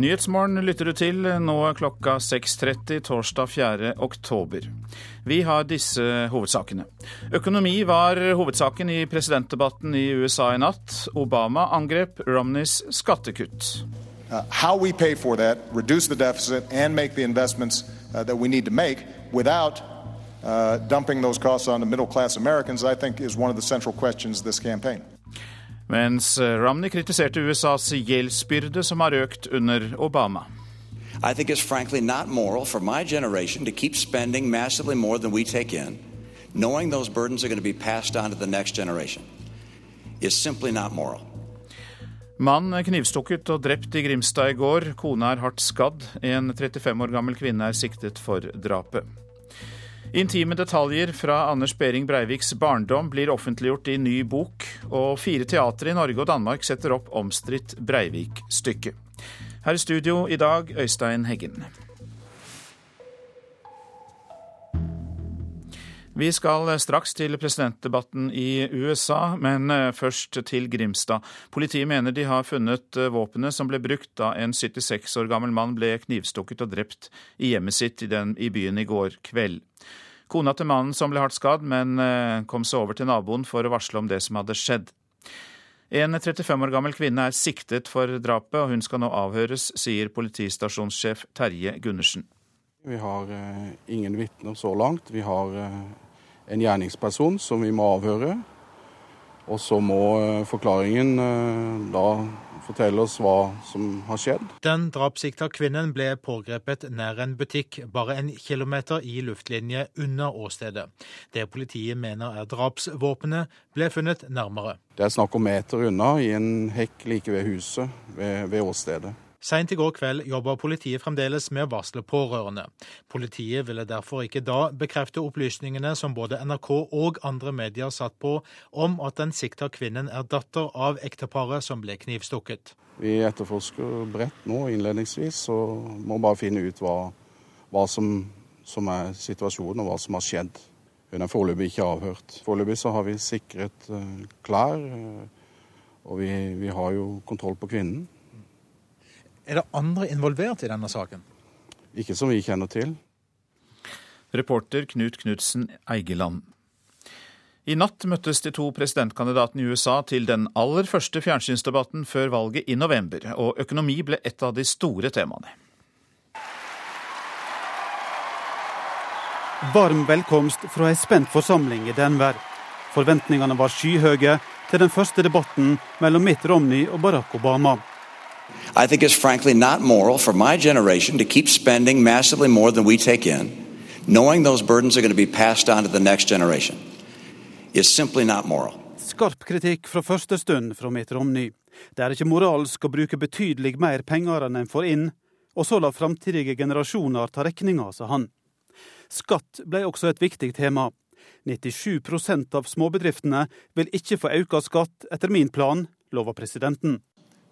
Nyhetsmorgen lytter du til nå klokka 6.30 torsdag 4. oktober. Vi har disse hovedsakene. Økonomi var hovedsaken i presidentdebatten i USA i natt. Obama angrep Romneys skattekutt. Uh, how we for that, reduce the deficit, and make the investments uh, that we need to make without uh, dumping those costs on the middle class Americans, I think is one of the. Mens Romney kritiserte USAs gjeldsbyrde, som har økt under Obama. I think it's frankly not moral for my generation to keep spending massively more than we take in, knowing those burdens are going to be passed on to the next generation. It's simply not moral. Mann knivstukket og drept i Grimstad i går. Kona er hardt skadd. En 35 år gammel kvinne er siktet for drapet. Intime detaljer fra Anders Behring Breiviks barndom blir offentliggjort i ny bok, og fire teatre i Norge og Danmark setter opp omstridt Breivik-stykke. Her i studio i dag, Øystein Heggen. Vi skal straks til presidentdebatten i USA, men eh, først til Grimstad. Politiet mener de har funnet eh, våpenet som ble brukt da en 76 år gammel mann ble knivstukket og drept i hjemmet sitt i, den, i byen i går kveld. Kona til mannen som ble hardt skadd, men eh, kom seg over til naboen for å varsle om det som hadde skjedd. En 35 år gammel kvinne er siktet for drapet, og hun skal nå avhøres, sier politistasjonssjef Terje Gundersen. Vi har eh, ingen vitner så langt. Vi har eh, en gjerningsperson som vi må avhøre. Og så må eh, forklaringen da fortelle oss hva som har skjedd. Den drapssikta kvinnen ble pågrepet nær en butikk, bare en kilometer i luftlinje under åstedet. Det politiet mener er drapsvåpenet, ble funnet nærmere. Det er snakk om meter unna, i en hekk like ved huset, ved, ved åstedet. Seint i går kveld jobber politiet fremdeles med å varsle pårørende. Politiet ville derfor ikke da bekrefte opplysningene som både NRK og andre medier satt på, om at den sikta kvinnen er datter av ekteparet som ble knivstukket. Vi etterforsker bredt nå innledningsvis, og må bare finne ut hva, hva som, som, er situasjonen og hva som har skjedd. Hun er foreløpig ikke avhørt. Foreløpig så har vi sikret uh, klær, uh, og vi, vi har jo kontroll på kvinnen. Er det andre involvert i denne saken? Ikke som vi kjenner til. Reporter Knut Knutsen Eigeland. I natt møttes de to presidentkandidatene i USA til den aller første fjernsynsdebatten før valget i november, og økonomi ble et av de store temaene. Varm velkomst fra ei spent forsamling i Denver. Forventningene var skyhøye til den første debatten mellom Mitt Romney og Barack Obama. I think it's frankly not moral for my generation to keep spending massively more than we take in, knowing those burdens are going to be passed on to the next generation. It's simply not moral. Skarp kritikk fra første stund fra Mitt Romny. Det er ikke moralsk å bruke betydelig mer penger enn en får inn, og så la framtidige generasjoner ta regninga, sa han. Skatt ble også et viktig tema. 97 av småbedriftene vil ikke få økt skatt etter min plan, lover presidenten.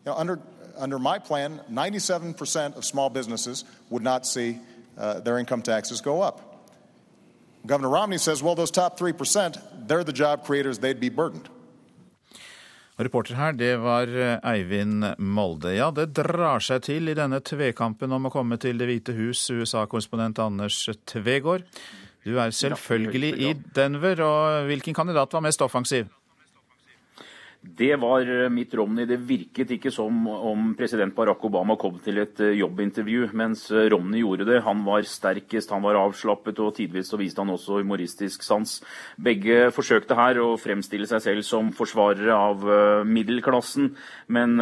Ja, under, under my plan, 97% of small businesses would not see uh, their income taxes go up. Governor Romney says, well, those top 3%, they're the job creators, they'd be burdened. Reporter her, det var eh, Eivind Molde. Ja, det drar seg til i denne tvekampen om å komme til Det hvite hus, USA-korrespondent Anders Tvegård. Du er selvfølgelig i Denver, og hvilken kandidat var mest offensiv? Det var eh, Mitt Romney. Det virket ikke som om president Barack Obama kom til et eh, jobbintervju, mens eh, Romney gjorde det. Han var sterkest, han var avslappet, og tidvis så viste han også humoristisk sans. Begge forsøkte her å fremstille seg selv som forsvarere av middelklassen, men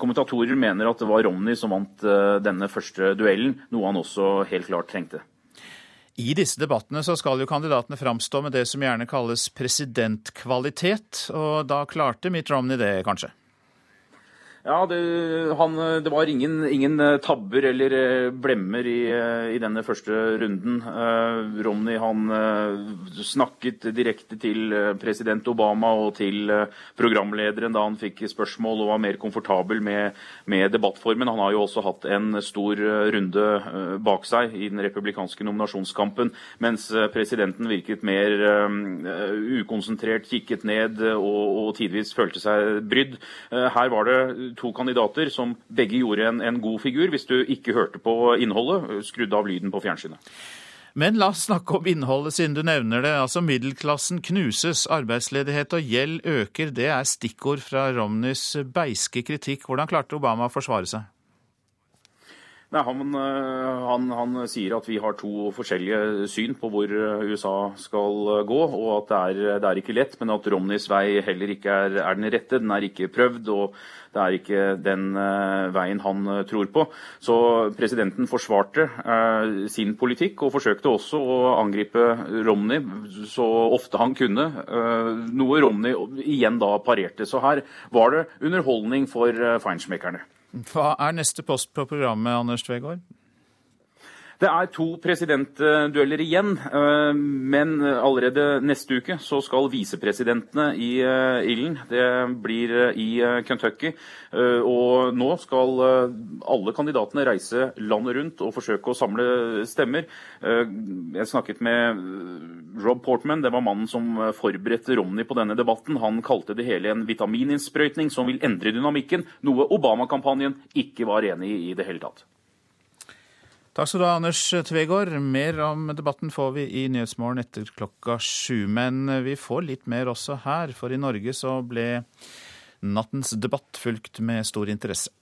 kommentatorer mener at det var Romney som vant denne første duellen, noe han også helt klart trengte. I disse debattene så skal jo kandidatene framstå med det som gjerne kalles presidentkvalitet, og da klarte Mitt Romney det, kanskje? Ja, det, han, det var ingen, ingen, eh, tabber eller eh, blemmer i, eh, i, denne første runden. Uh, Romney han snakket direkte til president Obama og til programlederen da han fikk spørsmål og var mer komfortabel med, med debattformen. Han har jo også hatt en stor runde bak seg i den republikanske nominasjonskampen, mens presidenten virket mer ukonsentrert, kikket ned og, og tidvis følte seg brydd. her var det to kandidater som begge gjorde en, en god figur, hvis du ikke hørte på innholdet, skrudde av lyden på fjernsynet. Men la oss snakke om innholdet, siden du nevner det. Altså Middelklassen knuses, arbeidsledighet og gjeld øker. Det er stikkord fra Romneys beiske kritikk. Hvordan klarte Obama å forsvare seg? Nei, han, eh, han, han, sier at vi har to forskjellige syn på hvor eh, USA skal eh, gå, og at det er, det er ikke lett, men at Romneys vei heller ikke er, er, den rette. Den er ikke prøvd, og det er ikke den veien han tror på. Så presidenten forsvarte eh, sin politikk, og forsøkte også å angripe Romney så ofte han kunne, noe Romney igjen da parerte. Så her var det underholdning for feinschmeckerne. Hva er neste post på programmet, Anders Tvegård? Det er to presidentdueller igjen, eh, men allerede neste uke så skal visepresidentene i eh, ilden. Det blir eh, i Kentucky. Og nå skal alle kandidatene reise landet rundt og forsøke å samle stemmer. Jeg snakket med Rob Portman, det var mannen som forberedte Romney på denne debatten. Han kalte det hele en vitamininnsprøytning som vil endre dynamikken, noe Obama-kampanjen ikke var enig i i det hele tatt. Takk skal du ha, Anders Tvegård. Mer om debatten får vi i Nyhetsmorgen etter klokka sju. Men vi får litt mer også her, for i Norge så ble nattens debatt fulgt med stor interesse.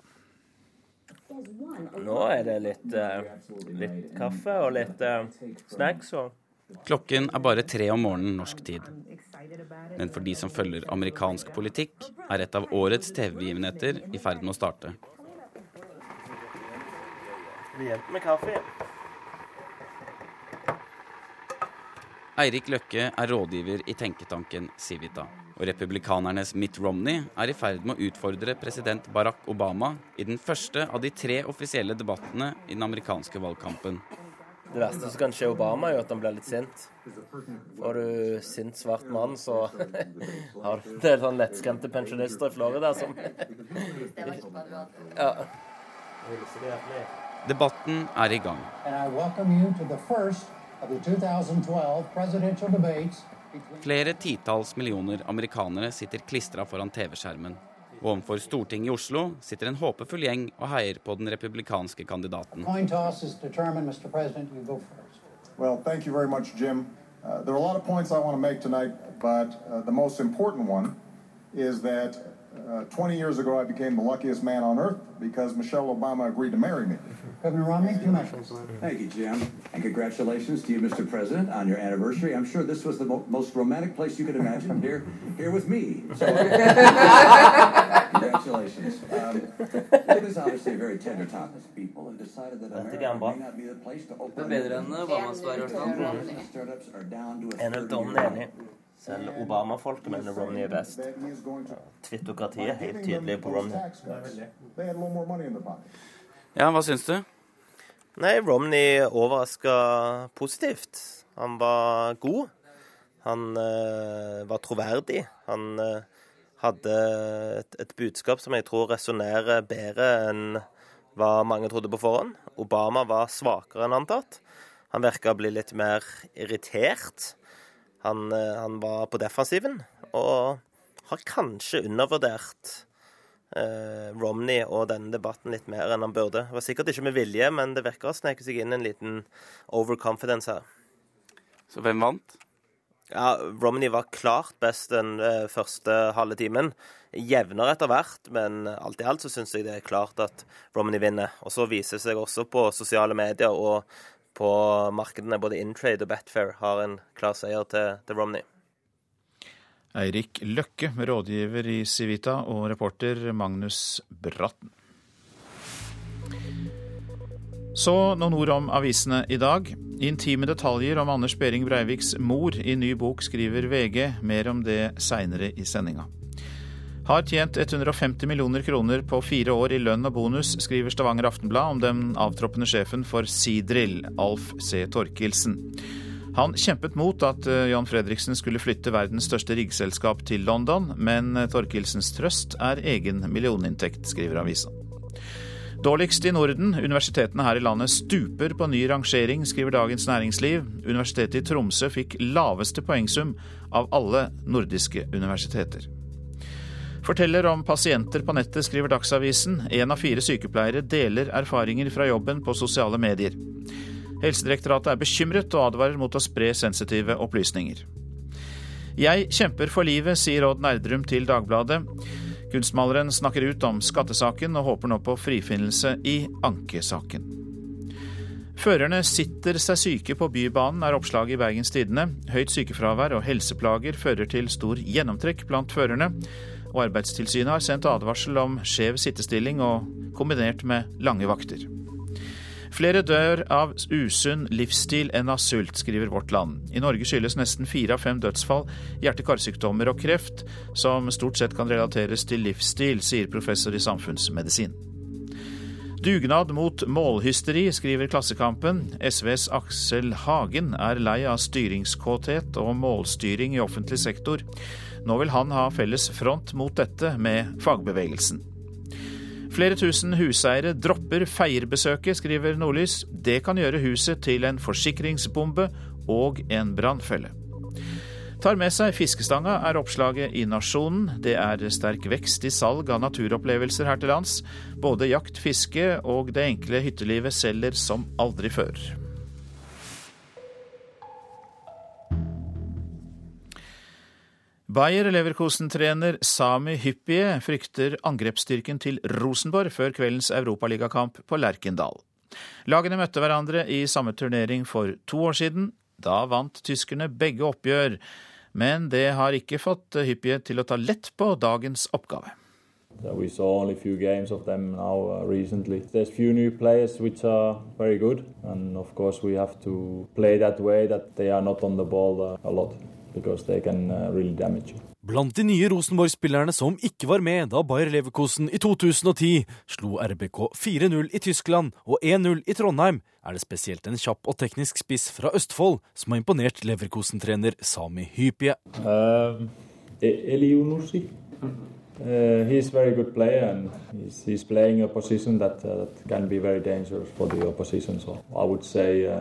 Nå er det litt, uh, litt kaffe og litt uh, snacks og Klokken er bare tre om morgenen norsk tid. Men for de som følger amerikansk politikk, er et av årets TV-begivenheter i ferd med å starte hjelp med kaffe. Eirik Løkke er rådgiver i tenketanken Civita. Og republikanernes Mitt Romney er i ferd med å utfordre president Barack Obama i den første av de tre offisielle debattene i den amerikanske valgkampen. Det verste som kan skje Obama, er jo at han blir litt sint. Får du sint svart mann, så har du en del sånn lettskremte pensjonister i Florida som ja. Debatten er i gang. Flere titalls millioner amerikanere sitter klistra foran TV-skjermen. Overfor Stortinget i Oslo sitter en håpefull gjeng og heier på den republikanske kandidaten. Well, thank you very much, Jim. Uh, there are a lot of points I want to make tonight, but uh, the most important one is that uh, 20 years ago I became the luckiest man on earth because Michelle Obama agreed to marry me. Governor Romney, two minutes. Thank you, Jim. And congratulations to you, Mr. President, on your anniversary. I'm sure this was the mo most romantic place you could imagine, here, here with me. So, congratulations. Um, it is obviously a very tender topic. People have decided that America may not be the place to open... Det er bedre enn Obama-svar, i hvert fall. Selv Obama-folket mener Romney er best. Twittokratiet er helt tydelig på Romney. Ja, hva syns du? Nei, Romney overraska positivt. Han var god. Han uh, var troverdig. Han uh, hadde et, et, budskap som jeg tror resonnerer bedre enn hva mange trodde på forhånd. Obama var svakere enn antatt. Han virka å bli litt mer irritert. Han, uh, han var på defensiven og har kanskje undervurdert eh, Romney og denne debatten litt mer enn han burde. Det var sikkert ikke med vilje, men det virker å sneke seg inn en liten overconfidence her. Så hvem vant? Ja, Romney var klart best den eh, første halve timen. Jevnere etter hvert, men alt i alt så syns jeg det er klart at Romney vinner. Og så viser det seg også på sosiale medier og på markedene, både Intrade og Betfair, har en klar seier til, til Romney. Eirik Løkke, rådgiver i Civita, og reporter Magnus Bratten. Så noen ord om avisene i dag. Intime detaljer om Anders Behring Breiviks mor i ny bok, skriver VG. Mer om det seinere i sendinga. Har tjent 150 millioner kroner på fire år i lønn og bonus, skriver Stavanger Aftenblad om den avtroppende sjefen for Sidrill, Alf C. Torkelsen. Han kjempet mot at John Jan Fredriksen skulle flytte verdens største riggselskap til London, men Torkelsens Torkilsens trøst er egen millioninntekt, skriver avisa. Dårligst i Norden. Universitetene her i landet stuper på ny rangering, skriver Dagens Næringsliv. Universitetet i Tromsø fikk laveste poengsum av alle nordiske universiteter. Forteller om pasienter på nettet, skriver Dagsavisen. Én av fire sykepleiere deler erfaringer fra jobben på sosiale medier. Helsedirektoratet er bekymret og advarer mot å spre sensitive opplysninger. Jeg kjemper for livet, sier Odd Nerdrum til Dagbladet. Kunstmaleren snakker ut om skattesaken og håper nå på frifinnelse i ankesaken. Førerne sitter seg syke på Bybanen, er oppslaget i Bergens Tidende. Høyt sykefravær og helseplager fører til stor gjennomtrekk blant førerne. Og Arbeidstilsynet har sendt advarsel om skjev sittestilling og kombinert med lange vakter. Flere dør av usunn livsstil enn av sult, skriver Vårt Land. I Norge skyldes nesten fire av fem dødsfall hjerte-karsykdommer og kreft, som stort sett kan relateres til livsstil, sier professor i samfunnsmedisin. Dugnad mot målhysteri, skriver Klassekampen. SVs Aksel Hagen er lei av styringskåthet og målstyring i offentlig sektor. Nå vil han ha felles front mot dette med fagbevegelsen. Flere tusen huseiere dropper feierbesøket, skriver Nordlys. Det kan gjøre huset til en forsikringsbombe og en brannfelle. Tar med seg fiskestanga, er oppslaget i Nasjonen. Det er sterk vekst i salg av naturopplevelser her til lands. Både jakt, fiske og det enkle hyttelivet selger som aldri før. Bayer Leverkosen-trener Sami Hyppie frykter angrepsstyrken til Rosenborg før kveldens europaligakamp på Lerkendal. Lagene møtte hverandre i samme turnering for to år siden. Da vant tyskerne begge oppgjør, men det har ikke fått Hyppie til å ta lett på dagens oppgave. We saw only a few games of them now uh, recently. There's few new players which are very good, and of course we have to play that way that they are not because they can uh, really damage you. Blant de nye Rosenborg-spillerne som ikke var med da Bayer Leverkosen i 2010 slo RBK 4-0 i Tyskland og 1-0 i Trondheim, er det spesielt en kjapp og teknisk spiss fra Østfold som har imponert Leverkosen-trener Sami Hypie. Uh, Elionussi. Uh, he's a very good player and he's, he's playing a position that, uh, that can be very dangerous for the opposition. So I would say uh,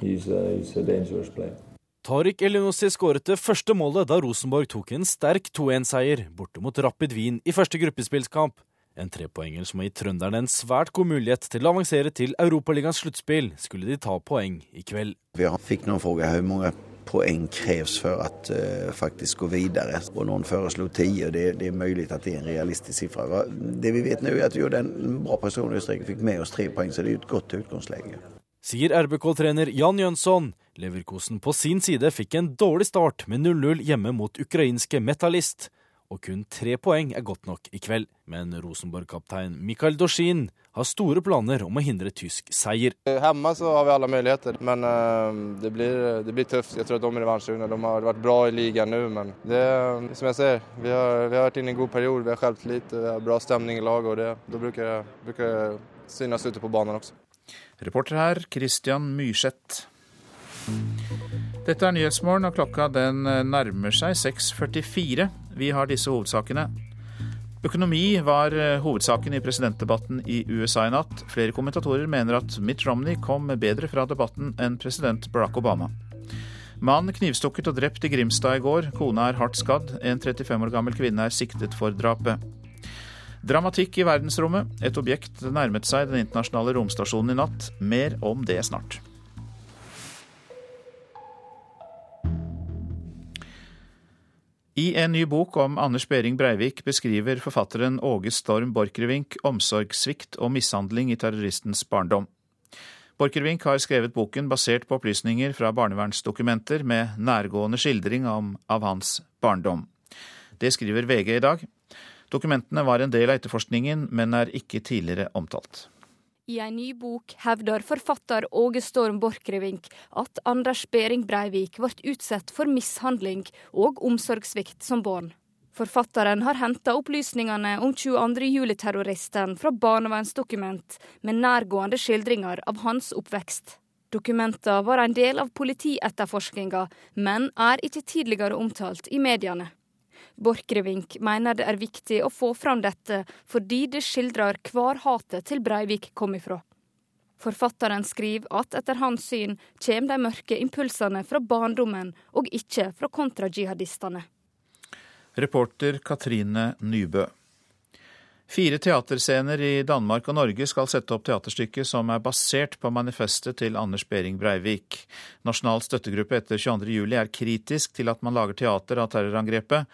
he's, he's a dangerous player. Tariq Elinossi skåret det første målet da Rosenborg tok en sterk 2-1-seier borte mot Rapid Wien i første gruppespillskamp. En trepoenger som har gitt trønderne en svært god mulighet til å avansere til Europaligaens sluttspill, skulle de ta poeng i kveld. Vi fikk noen spørsmål hvor mange poeng kreves for å uh, faktisk gå videre. Og noen foreslo ti, og det, det, er mulig at det er en realistisk sifre. Det vi vet nå, er at vi gjorde en bra prestasjon i Østerrike, fikk med oss tre poeng, så det er et godt utgangslege. Sier RBK-trener Jan Jønsson. Leverkosen på sin side fikk en dårlig start med 0-0 hjemme mot ukrainske Metalist. Og kun tre poeng er godt nok i kveld. Men Rosenborg-kaptein Mikael Dorsin har store planer om å hindre tysk seier. Hjemme så har vi alle muligheter, men uh, det, blir, det, blir, tøft. Jeg tror at de er revansjesugne. De har vært bra i ligaen nå, men det, som jeg ser, vi har, vi har vært inne i en god periode. Vi har selvtillit, vi har bra stemning i laget, og da bruker, bruker synes ute på banen også. Reporter her, Christian Myrseth. Dette er Nyhetsmorgen, og klokka den nærmer seg 6.44. Vi har disse hovedsakene. Økonomi var eh, hovedsaken i presidentdebatten i USA i natt. Flere kommentatorer mener at Mitt Romney kom bedre fra debatten enn president Barack Obama. Mann knivstukket og drept i Grimstad i går. Kona er hardt skadd. En 35 år gammel kvinne er siktet for drapet. Dramatikk i verdensrommet. Et objekt nærmet seg den internasjonale romstasjonen i natt. Mer om det snart. I en ny bok om Anders Behring Breivik beskriver forfatteren Åge Storm Borchgrevink omsorgssvikt og mishandling i terroristens barndom. Borchgrevink har skrevet boken basert på opplysninger fra barnevernsdokumenter med nærgående skildring av hans barndom. Det skriver VG i dag. Dokumentene var en del av etterforskningen, men er ikke tidligere omtalt. I en ny bok hevder forfatter Åge Storm Borchgrevink at Anders Behring Breivik ble utsatt for mishandling og omsorgssvikt som barn. Forfatteren har henta opplysningene om 22. juli-terroristen fra barnevernsdokument med nærgående skildringer av hans oppvekst. Dokumentene var en del av politietterforskninga, men er ikke tidligere omtalt i mediene. Borchgrevink mener det er viktig å få fram dette, fordi det skildrer hvor hatet til Breivik kom ifra. Forfatteren skriver at etter hans syn kommer de mørke impulsene fra barndommen, og ikke fra kontrajihadistene. Reporter Katrine Nybø. Fire teaterscener i Danmark og Norge skal sette opp teaterstykket som er basert på manifestet til Anders Behring Breivik. Nasjonal støttegruppe etter 22.07 er kritisk til at man lager teater av terrorangrepet,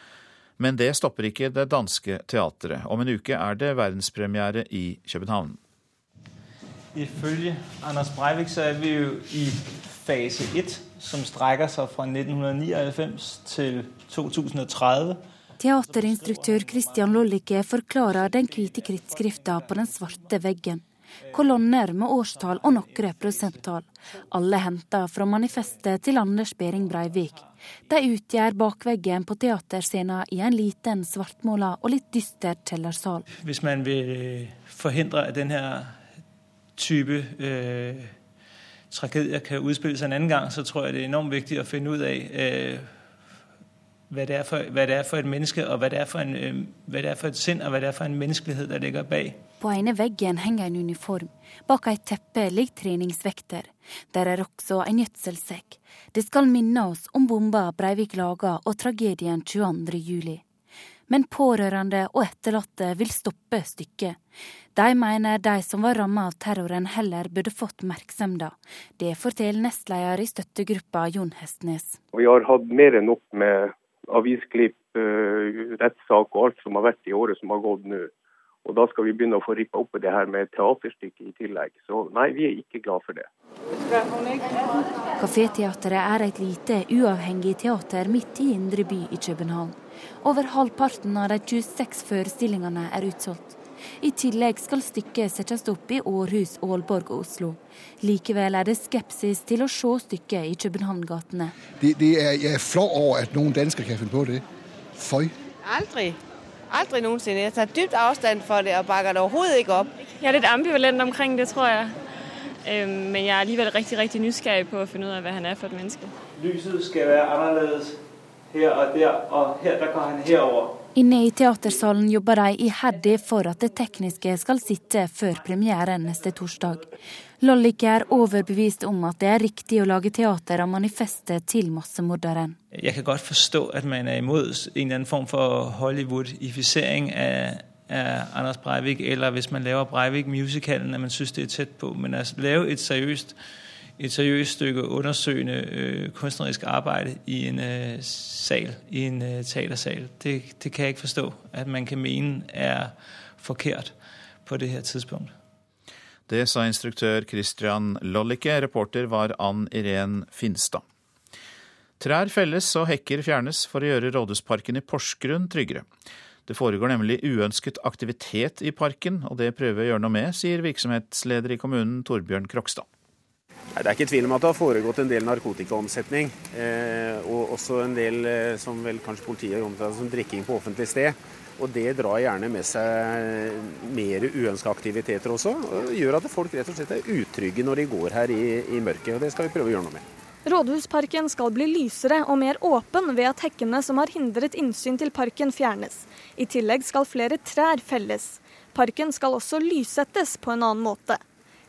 men det stopper ikke det danske teatret. Om en uke er det verdenspremiere i København. Ifølge Anders Breivik så er vi jo i fase 1, som strekker seg fra 1999 til 2030. Teaterinstruktør Christian Lollike forklarer den hvite krittskrifta på den svarte veggen. Kolonner med årstall og noen prosenttall. Alle henta fra manifestet til Anders Behring Breivik. De utgjør bakveggen på teaterscenen i en liten, svartmåla og litt dyster kjellersal. Hvis man vil øh, forhindre at denne type eh, tragedier kan utspille seg en annen gang, så tror jeg det er enormt viktig å finne ut av eh, hva det, for, hva det, er for, et menneske, og hva det, en, øh, hva det er for et sinn og hva det er for en menneskelighet der ligger bak. På ene veggen henger en uniform. Bak et teppe ligger treningsvekter. Der er også en gjødselsekk. Det skal minne oss om bomba Breivik laga og tragedien 22. juli. Men pårørende og etterlatte vil stoppe stykket. De mener de som var rammet av terroren heller burde fått oppmerksomhet. Det forteller nestleder i støttegruppa Jon Hestnes. Vi har hatt mer enn nok med avisklipp, uh, rettssak og alt som har vært i året som har gått nå. Og da skal vi begynne å få rippa opp i det her med teaterstykket i tillegg. Så nei, vi er ikke glad for det. Kaféteatret er et lite, uavhengig teater midt i indre by i København. Over halvparten av de 26 forestillingene er utsolgt. I tillegg skal stykket settes opp i Århus, Aalborg og Oslo. Likevel er det skepsis til å se stykket i København-gatene. Det, det er, jeg er flau over at noen dansker kan finne på det. Føy. Aldri. Aldri noensinne. Jeg tar dypt avstand for det og bakker det overhodet ikke opp. Jeg er litt ambivalent omkring det, tror jeg. Men jeg er likevel riktig, riktig nysgjerrig på å finne ut av hva han er for et menneske. Lyset skal være annerledes her og der, og her der går han herover. Inne i teatersalen jobber de iherdig for at det tekniske skal sitte før premieren neste torsdag. Lollik er overbevist om at det er riktig å lage teater av manifestet til massemorderen. Jeg kan godt forstå at man er imot en eller annen form for Hollywoodifisering av, Anders Breivik, eller hvis man lager Breivik-musikalen, at man syns det er tett på. Men å lave et seriøst et seriøst stykke undersøgende øh, kunstnerisk arbeid i en øh, sal, i en øh, teatersal. Det, det, kan jeg ikke forstå at man kan mene er forkert på det her tidspunkt. Det sa instruktør Christian Lollicke. Reporter var Ann Irén Finstad. Trær felles og hekker fjernes for å gjøre Rådhusparken i Porsgrunn tryggere. Det foregår nemlig uønsket aktivitet i parken, og det prøver vi å gjøre noe med, sier virksomhetsleder i kommunen Torbjørn Krokstad. Det er ikke tvil om at det har foregått en del narkotikaomsetning. Eh, og også en del eh, som vel kanskje politiet omtaler som drikking på offentlig sted. Og det drar gjerne med seg mer uønska aktiviteter også. og Gjør at folk rett og slett er utrygge når de går her i, i mørket. og Det skal vi prøve å gjøre noe med. Rådhusparken skal bli lysere og mer åpen ved at hekkene som har hindret innsyn til parken fjernes. I tillegg skal flere trær felles. Parken skal også lyssettes på en annen måte.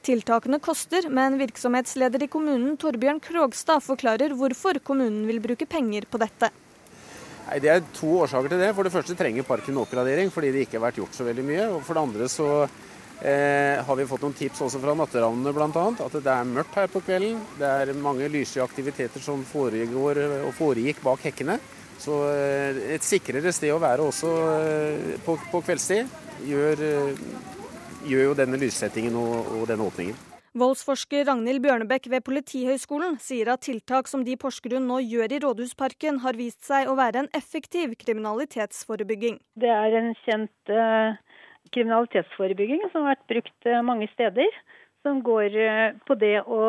Tiltakene koster, men virksomhetsleder i kommunen Torbjørn Krogstad forklarer hvorfor kommunen vil bruke penger på dette. Nei, Det er to årsaker til det. For det første trenger parken oppgradering fordi det ikke har vært gjort så veldig mye. Og for det andre så eh, har vi fått noen tips også fra natteravnene bl.a. At det er mørkt her på kvelden. Det er mange lyse aktiviteter som foregår og foregikk bak hekkene. Så eh, et sikrere sted å være også eh, på, på kveldstid gjør eh, gjør jo denne lyssettingen og, og denne åpningen. Voldsforsker Ragnhild Bjørnebekk ved Politihøgskolen sier at tiltak som de Porsgrunn nå gjør i Rådhusparken, har vist seg å være en effektiv kriminalitetsforebygging. Det er en kjent uh, kriminalitetsforebygging som har vært brukt uh, mange steder. Som går uh, på det å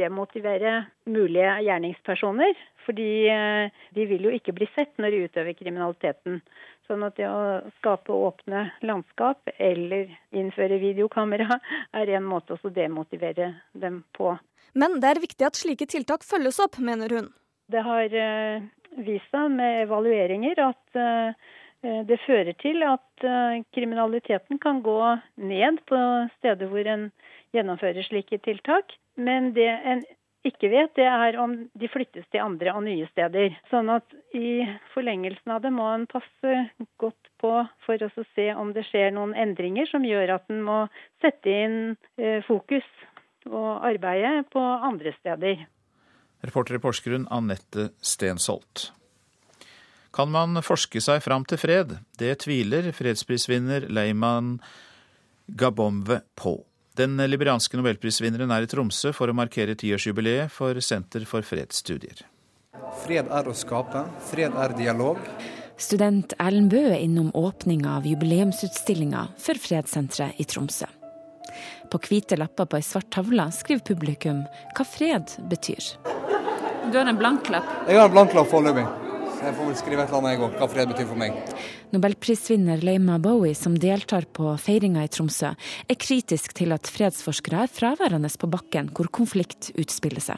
demotivere mulige gjerningspersoner. Fordi de vil jo ikke bli sett når de utøver kriminaliteten. Sånn at det å skape åpne landskap eller innføre videokamera er en måte å demotivere dem på. Men det er viktig at slike tiltak følges opp, mener hun. Det har eh, vist seg med evalueringer at eh, det fører til at eh, kriminaliteten kan gå ned på steder hvor en gjennomfører slike tiltak. Men det en ikke vet, det er om de flyttes til andre og nye steder. Sånn at i forlengelsen av det må en passe godt på for å se om det skjer noen endringer som gjør at en må sette inn eh, fokus og arbeide på andre steder. Reporter i Porsgrunn Anette Stensholt. Kan man forske seg fram til fred? Det tviler fredsprisvinner Leiman Gabomve på. Den liberianske nobelprisvinneren er i Tromsø for å markere tiårsjubileet for Senter for fredsstudier. Fred er å skape, fred er dialog. Student Erlend Bø er innom åpninga av jubileumsutstillinga for Fredssenteret i Tromsø. På hvite lapper på ei svart tavle skriver publikum hva fred betyr. Du har en blank lapp? Jeg har en blank lapp foreløpig. Jeg får vel skrive et eller annet jeg òg, hva fred betyr for meg. Nobelprisvinner Leima Bowie, som deltar på feiringa i Tromsø, er kritisk til at fredsforskere er fraværende på bakken hvor konflikt utspiller seg.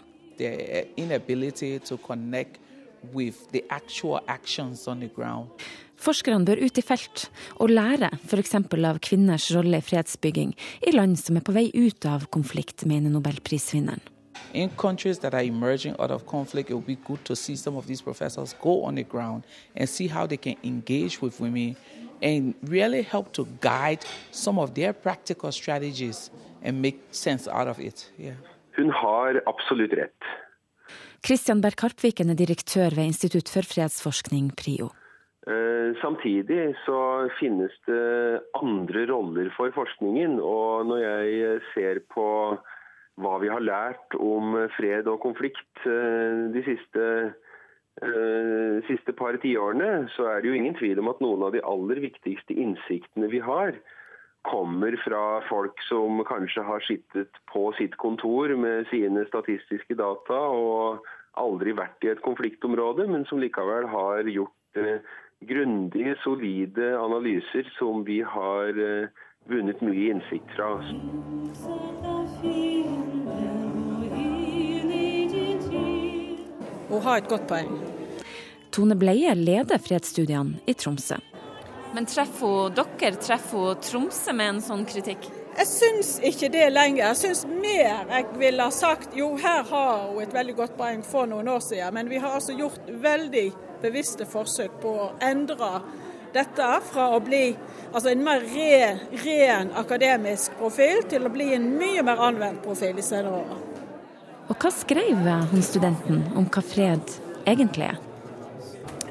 Forskerne bør ut i felt og lære f.eks. av kvinners rolle i fredsbygging i land som er på vei ut av konflikt, mener nobelprisvinneren. In countries that are emerging out of conflict, it would be good to see some of these professors go on the ground and see how they can engage with women and really help to guide some of their practical strategies and make sense out of it. Yeah. Hun har absolutt rett. Christian Berg Harpviken er direktør ved Institutt for fredsforskning, PRIO. Eh, samtidig så finnes det andre roller for forskningen. Og når jeg ser på hva vi har lært om fred og konflikt eh, de siste, de siste par tiårene, så er det jo ingen tvil om at noen av de aller viktigste innsiktene vi har, kommer fra folk som kanskje har sittet på sitt kontor med sine statistiske data og aldri vært i et konfliktområde, men som likevel har gjort eh, grundige, solide analyser som vi har eh, vunnet mye innsikt fra. Hun har et godt poeng. Tone Bleie leder fredsstudiene i Tromsø. Men treffer hun dere, treffer hun Tromsø med en sånn kritikk? Jeg syns ikke det lenger. Jeg syns mer jeg ville ha sagt jo, her har hun et veldig godt poeng for noen år siden, men vi har altså gjort veldig bevisste forsøk på å endre dette fra å bli altså en mer ren, ren akademisk profil til å bli en mye mer anvendt profil i senere år. Og hva skrev hun studenten om hva fred egentlig er?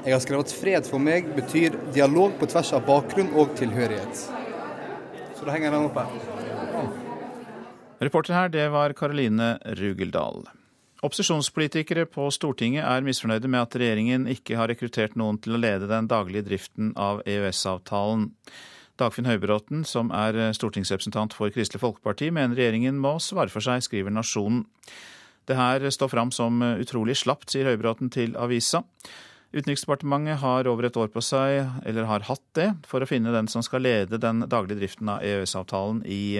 Jeg har skrevet at fred for meg betyr dialog på tvers av bakgrunn og tilhørighet. Så da henger den opp her. Reporter her, det var Karoline Rugeldal. Opposisjonspolitikere på Stortinget er misfornøyde med at regjeringen ikke har rekruttert noen til å lede den daglige driften av EØS-avtalen. Dagfinn Høybråten, som er stortingsrepresentant for Kristelig Folkeparti, mener regjeringen må svare for seg, skriver Nasjonen. Det her står fram som utrolig slapt, sier Høybråten til avisa. Utenriksdepartementet har over et år på seg, eller har hatt det, for å finne den som skal lede den daglige driften av EØS-avtalen i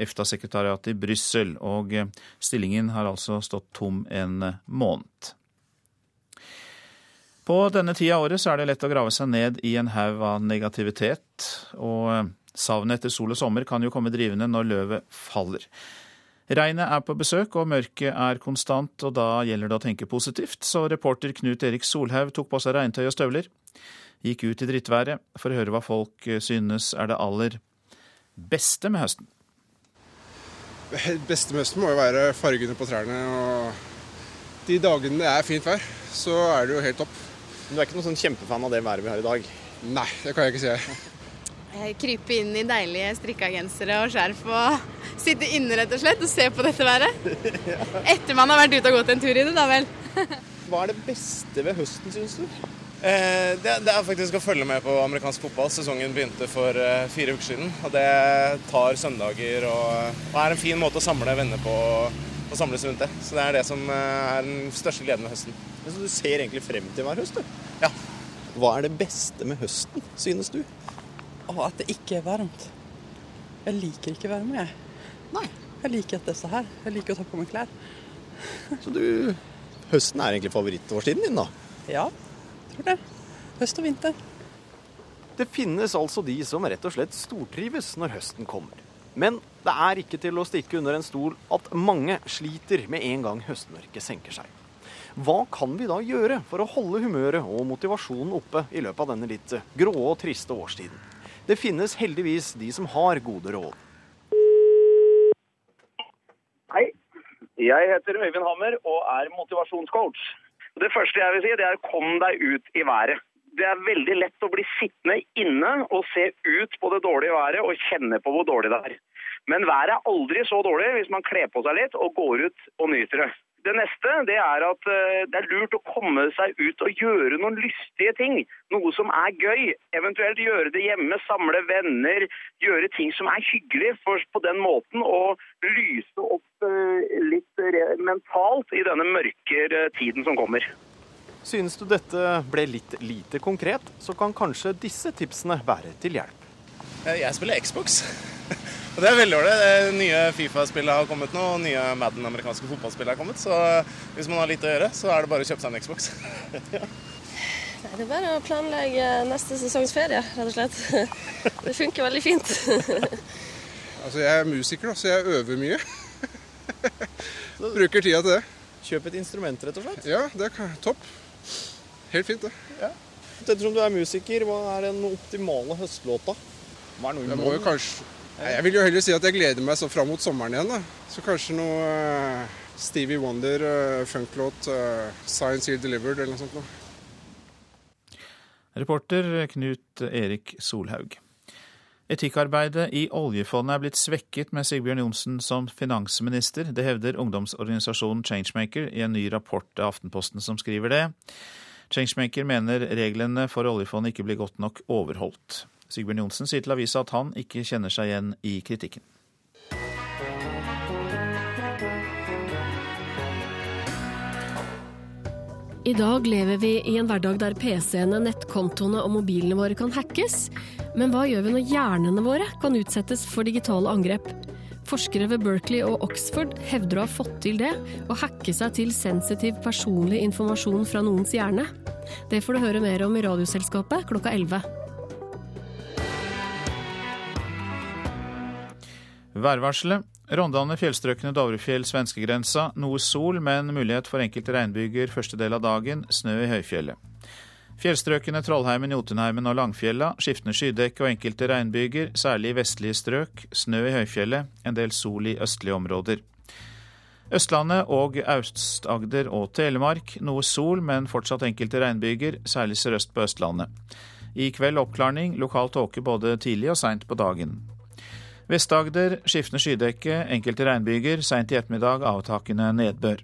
EFTA-sekretariatet i Brussel, og stillingen har altså stått tom en måned. På denne tida av året så er det lett å grave seg ned i en haug av negativitet, og savnet etter sol og sommer kan jo komme drivende når løvet faller. Regnet er på besøk, og mørket er konstant, og da gjelder det å tenke positivt, så reporter Knut Erik Solhaug tok på seg regntøy og støvler, gikk ut i drittværet for å høre hva folk synes er det aller beste med høsten. Det beste med høsten må jo være fargene på trærne, og de dagene det er fint vær, så er det jo helt topp. Men du er ikke noen sånn kjempefan av det været vi har i dag? Nei, det kan jeg ikke si. Krype inn i deilige strikka gensere og skjerf og sitte inne rett og slett og se på dette været. Etter man har vært ute og gått en tur i det, da vel. Hva er det beste ved høsten, syns du? Eh, det, det, er faktisk å følge med på amerikansk fotball. Sesongen begynte for eh, fire uker siden. og Det tar søndager og, og er en fin måte å samle venner på og samles rundt det. Så det er det som er den største gleden med høsten. Men Så du ser egentlig frem til hver høst, du? Ja. Hva er det beste med høsten, synes du? Og at det ikke er varmt. Jeg liker ikke varme, jeg. Nei. Jeg liker at det er så her. Jeg liker å ta på meg klær. Så du Høsten er egentlig favorittårstiden din, da? Ja, tror det. Høst og vinter. Det finnes altså de som rett og slett stortrives når høsten kommer. Men det er ikke til å stikke under en stol at mange sliter med en gang høstmørket senker seg. Hva kan vi da gjøre for å holde humøret og motivasjonen oppe i løpet av denne litt grå og triste årstiden? Det finnes heldigvis de som har gode råd. Hei, jeg heter Øyvind Hammer og er motivasjonscoach. Det første jeg vil si, det er kom deg ut i været. Det er veldig lett å bli sittende inne og se ut på det dårlige været og kjenne på hvor dårlig det er. Men været er aldri så dårlig hvis man kler på seg litt og går ut og nyter det. Det neste det er at eh, det er lurt å komme seg ut og gjøre noen lystige ting. Noe som er gøy. Eventuelt gjøre det hjemme, samle venner, gjøre ting som er hyggelig. For på den måten å lyse opp eh, litt mentalt i denne mørke tiden som kommer. Synes du dette ble litt lite konkret, så kan kanskje disse tipsene være til hjelp. Eh, jeg spiller Xbox. Og det er veldig ålreit. Nye Fifa-spill har kommet nå, og nye Madden amerikanske fotballspill har kommet. Så hvis man har litt å gjøre, så er det bare å kjøpe seg en Xbox. ja. Nei, det er bare å planlegge neste sesongs ferie, rett og slett. Det funker veldig fint. altså, jeg er musiker, så jeg øver mye. Bruker tida til det. Kjøp et instrument, rett og slett? Ja, det er topp. Helt fint, det. Ja. Ettersom du er musiker, hva er den optimale høstlåta? Hva er noe det må jo kanskje jeg vil jo heller si at jeg gleder meg så fram mot sommeren igjen. da. Så kanskje noe uh, Stevie Wonder, uh, funklåt, uh, Science Here Delivered eller noe sånt noe. Reporter Knut Erik Solhaug. Etikkarbeidet i oljefondet er blitt svekket med Sigbjørn Johnsen som finansminister. Det hevder ungdomsorganisasjonen Changemaker i en ny rapport av Aftenposten som skriver det. Changemaker mener reglene for oljefondet ikke blir godt nok overholdt. Sigbjørn Johnsen sier til avisa at han ikke kjenner seg igjen i kritikken. I dag lever vi i en hverdag der PC-ene, nettkontoene og mobilene våre kan hackes. Men hva gjør vi når hjernene våre kan utsettes for digitale angrep? Forskere ved Berkeley og Oxford hevder å ha fått til det, å hacke seg til sensitiv personlig informasjon fra noens hjerne. Det får du høre mer om i Radioselskapet klokka 11. Værvarselet. Rondane, fjellstrøkene Dovrefjell, svenskegrensa. Noe sol, men mulighet for enkelte regnbyger første del av dagen. Snø i høyfjellet. Fjellstrøkene Trollheimen, Jotunheimen og Langfjella. Skiftende skydekke og enkelte regnbyger, særlig i vestlige strøk. Snø i høyfjellet. En del sol i østlige områder. Østlandet og Aust-Agder og Telemark. Noe sol, men fortsatt enkelte regnbyger, særlig sørøst på Østlandet. I kveld oppklarning, lokal tåke både tidlig og seint på dagen. Vest-Agder skiftende skydekke, enkelte regnbyger, seint i ettermiddag avtakende nedbør.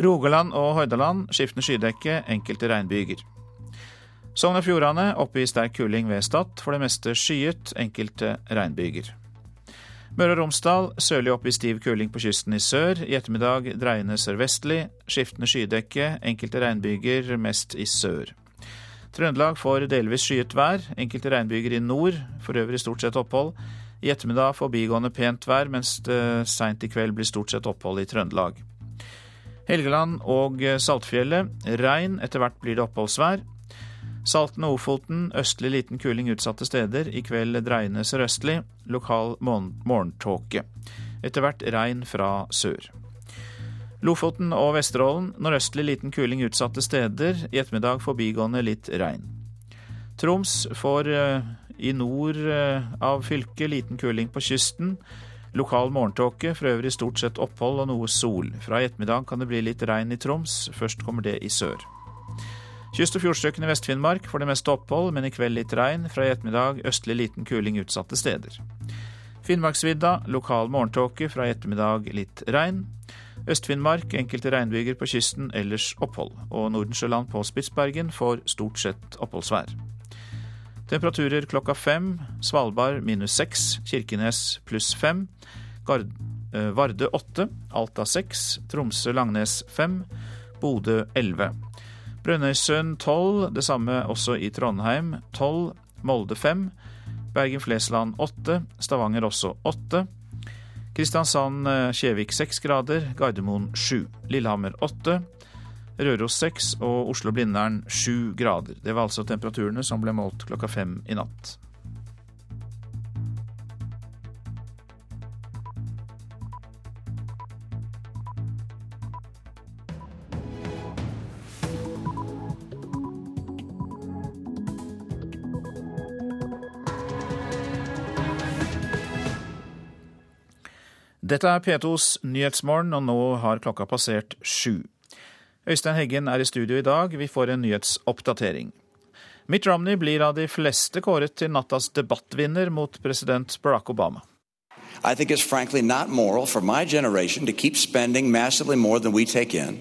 Rogaland og Hordaland skiftende skydekke, enkelte regnbyger. Sogn og Fjordane oppe i sterk kuling ved Stad, for det meste skyet, enkelte regnbyger. Møre og Romsdal sørlig opp i stiv kuling på kysten i sør. I ettermiddag dreiende sørvestlig. Skiftende skydekke, enkelte regnbyger, mest i sør. Trøndelag får delvis skyet vær. Enkelte regnbyger i nord, for øvrig stort sett opphold. I ettermiddag forbigående pent vær, mens det seint i kveld blir stort sett opphold i Trøndelag. Helgeland og Saltfjellet regn, etter hvert blir det oppholdsvær. Salten og Ofoten østlig liten kuling utsatte steder. I kveld dreiende sørøstlig. Lokal morgentåke. Etter hvert regn fra sør. Lofoten og Vesterålen nordøstlig liten kuling utsatte steder. I ettermiddag forbigående litt regn. Troms får eh, i nord eh, av fylket liten kuling på kysten. Lokal morgentåke, for øvrig stort sett opphold og noe sol. Fra i ettermiddag kan det bli litt regn i Troms, først kommer det i sør. Kyst- og fjordstrøkene i Vest-Finnmark får det meste opphold, men i kveld litt regn. Fra i ettermiddag østlig liten kuling utsatte steder. Finnmarksvidda lokal morgentåke, fra i ettermiddag litt regn. Øst-Finnmark enkelte regnbyger på kysten, ellers opphold. Og Nordensjøland på Spitsbergen får stort sett oppholdsvær. Temperaturer klokka fem. Svalbard minus seks. Kirkenes pluss fem. Eh, Varde åtte. Alta seks. Tromsø-Langnes fem. Bodø elleve. Brønnøysund tolv. Det samme også i Trondheim. Tolv. Molde fem. Bergen-Flesland åtte. Stavanger også åtte. Kristiansand-Kjevik seks grader. Gardermoen sju. Lillehammer åtte. Røros 6 og Oslo-Blindern 7 grader. Det var altså temperaturene som ble målt klokka fem i natt. Dette er P2s Nyhetsmorgen, og nå har klokka passert sju. Øystein Heggen er i studio i dag. Vi får en nyhetsoppdatering. Mitt Romney blir av de fleste kåret til nattas debattvinner mot president Barack Obama. I think it's frankly not moral for my generation to keep spending massively more than we take in,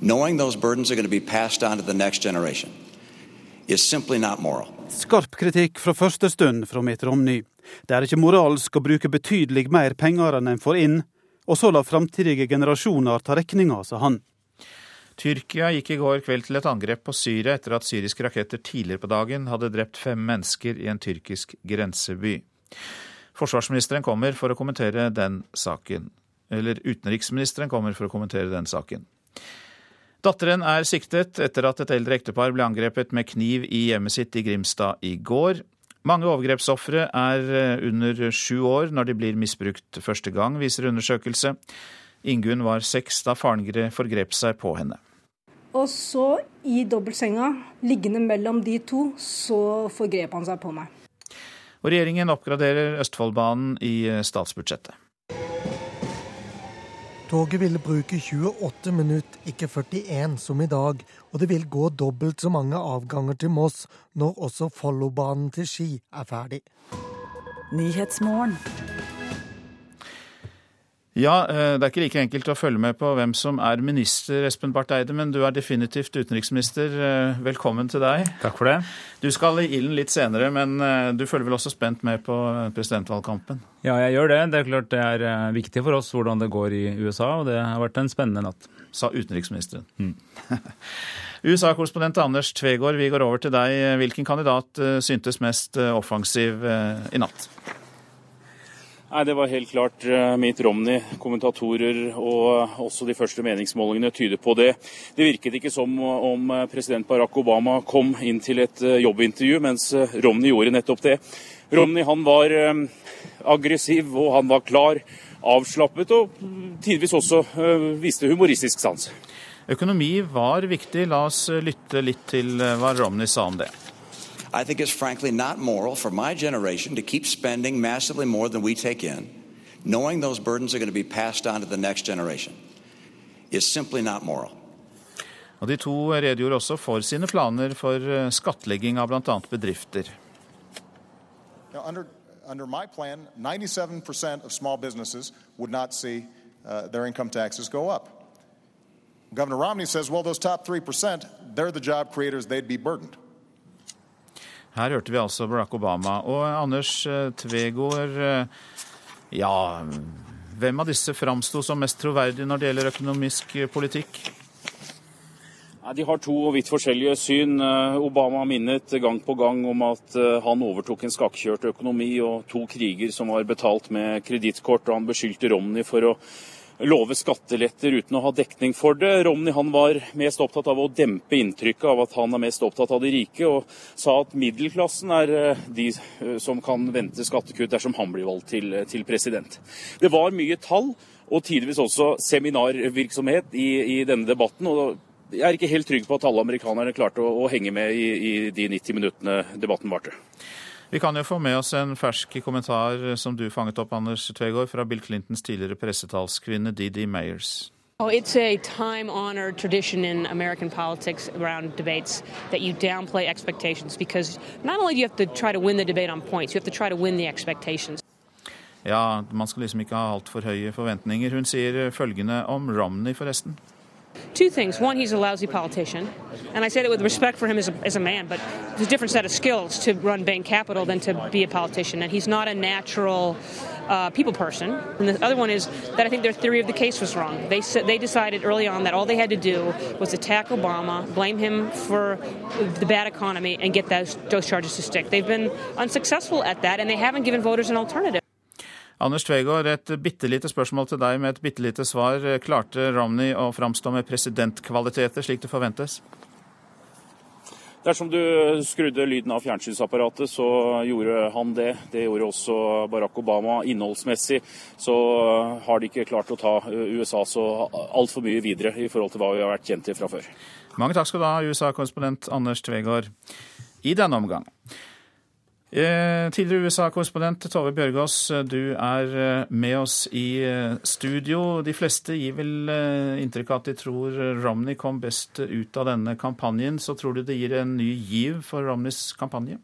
knowing those burdens are going to be passed on to the next generation. It's simply not moral. Skarp kritikk fra første stund fra Mitt Romney. Det er ikke moralsk å bruke betydelig mer penger enn en får inn, og så la framtidige generasjoner ta regninga, sa han. Tyrkia gikk i går kveld til et angrep på Syria etter at syriske raketter tidligere på dagen hadde drept fem mennesker i en tyrkisk grenseby. Forsvarsministeren kommer for å kommentere den saken. Eller utenriksministeren kommer for å kommentere den saken. Datteren er siktet etter at et eldre ektepar ble angrepet med kniv i hjemmet sitt i Grimstad i går. Mange overgrepsofre er eh, under sju år når de blir misbrukt første gang, viser undersøkelse. Ingunn var seks da faren forgrep seg på henne. Og så, i dobbeltsenga, liggende mellom de to, så forgrep han seg på meg. Og regjeringen oppgraderer Østfoldbanen i eh, statsbudsjettet. Toget vil bruke 28 minutter, ikke 41 som i dag, og det vil gå dobbelt så mange avganger til Moss når også Follobanen til Ski er ferdig. Ja, eh, det er ikke like enkelt å følge med på hvem som er minister, Espen Barth Eide, men du er definitivt utenriksminister. Eh, velkommen til deg. Takk for det. Du skal i ilden litt senere, men eh, du følger vel også spent med på presidentvalgkampen? Ja, jeg gjør det. Det er klart det er viktig for oss hvordan det går i USA, og det har vært en spennende natt. Sa utenriksministeren. Mm. USA-korrespondent Anders Tvegård, vi går over til deg. Hvilken kandidat syntes mest offensiv i natt? Nei, Det var helt klart uh, Mitt Romney. Kommentatorer og også de første meningsmålingene tyder på det. Det virket ikke som om eh, president Barack Obama kom inn til et jobbintervju, mens Romney gjorde nettopp det. Romney han var aggressiv og han var klar, avslappet og tidvis også viste humoristisk sans. Økonomi var viktig. La oss lytte litt til hva Romney sa om det. I think it's frankly not moral for my generation to keep spending massively more than we take in, knowing those burdens are going to be passed on to the next generation. It's simply not moral. Og De to redegjorde også for sine planer for eh, skattlegging av bl.a. bedrifter. Now, under, under my plan, 97% of small businesses would not see uh, their income taxes go up. Governor Romney says, well, those top 3%, they're the job creators, they'd be burdened. Her hørte vi altså Barack Obama. Og Anders eh, Tvegård, eh, ja Hvem av disse framsto som mest troverdig når det gjelder økonomisk politikk? De har to vidt forskjellige syn. Eh, Obama minnet gang på gang om at han overtok en skakkjørt økonomi og to kriger som var betalt med kredittkort, og han beskyldte Romney for å love skatteletter uten å ha dekning for det. Romney han var mest opptatt av å dempe inntrykket av at han er mest opptatt av de rike, og sa at middelklassen er eh, de eh, som kan vente skattekutt dersom han blir valgt til, eh, til president. Det var mye tall og tidvis også seminarvirksomhet i, i denne debatten. og jeg er ikke helt trygg på at alle amerikanerne klarte å, å henge med i, i de 90 minuttene debatten varte. Vi kan jo få med oss en fersk kommentar som du fanget opp, Anders Tvegård, fra Bill Clintons tidligere pressetalskvinne Didi Mayers. Oh, it's a time honored tradition in American politics around debates that you downplay expectations because not only do you have to try to win the debate on points, you have to try to win the expectations. Ja, man skal liksom ikke ha altfor høye forventninger. Hun sier følgende om Romney, forresten. Two things. One, he's a lousy politician. And I say that with respect for him as a, as a man, but there's a different set of skills to run Bain Capital than to be a politician. And he's not a natural uh, people person. And the other one is that I think their theory of the case was wrong. They, they decided early on that all they had to do was attack Obama, blame him for the bad economy, and get those, those charges to stick. They've been unsuccessful at that, and they haven't given voters an alternative. Anders Tvegård, et bitte lite spørsmål til deg med et bitte lite svar. Klarte Romney å framstå med presidentkvaliteter slik det forventes? Dersom du skrudde lyden av fjernsynsapparatet, så gjorde han det. Det gjorde også Barack Obama. Innholdsmessig så har de ikke klart å ta USA så altfor mye videre i forhold til hva vi har vært kjent til fra før. Mange takk skal du ha, USA-korrespondent Anders Tvegård, i denne omgang. Eh, tidligere USA-korrespondent Tove Bjørgaas, du er eh, med oss i eh, studio. De fleste gir vel inntrykk av at de tror Romney kom best ut av denne kampanjen. Så tror du det gir en ny giv for Romneys kampanje?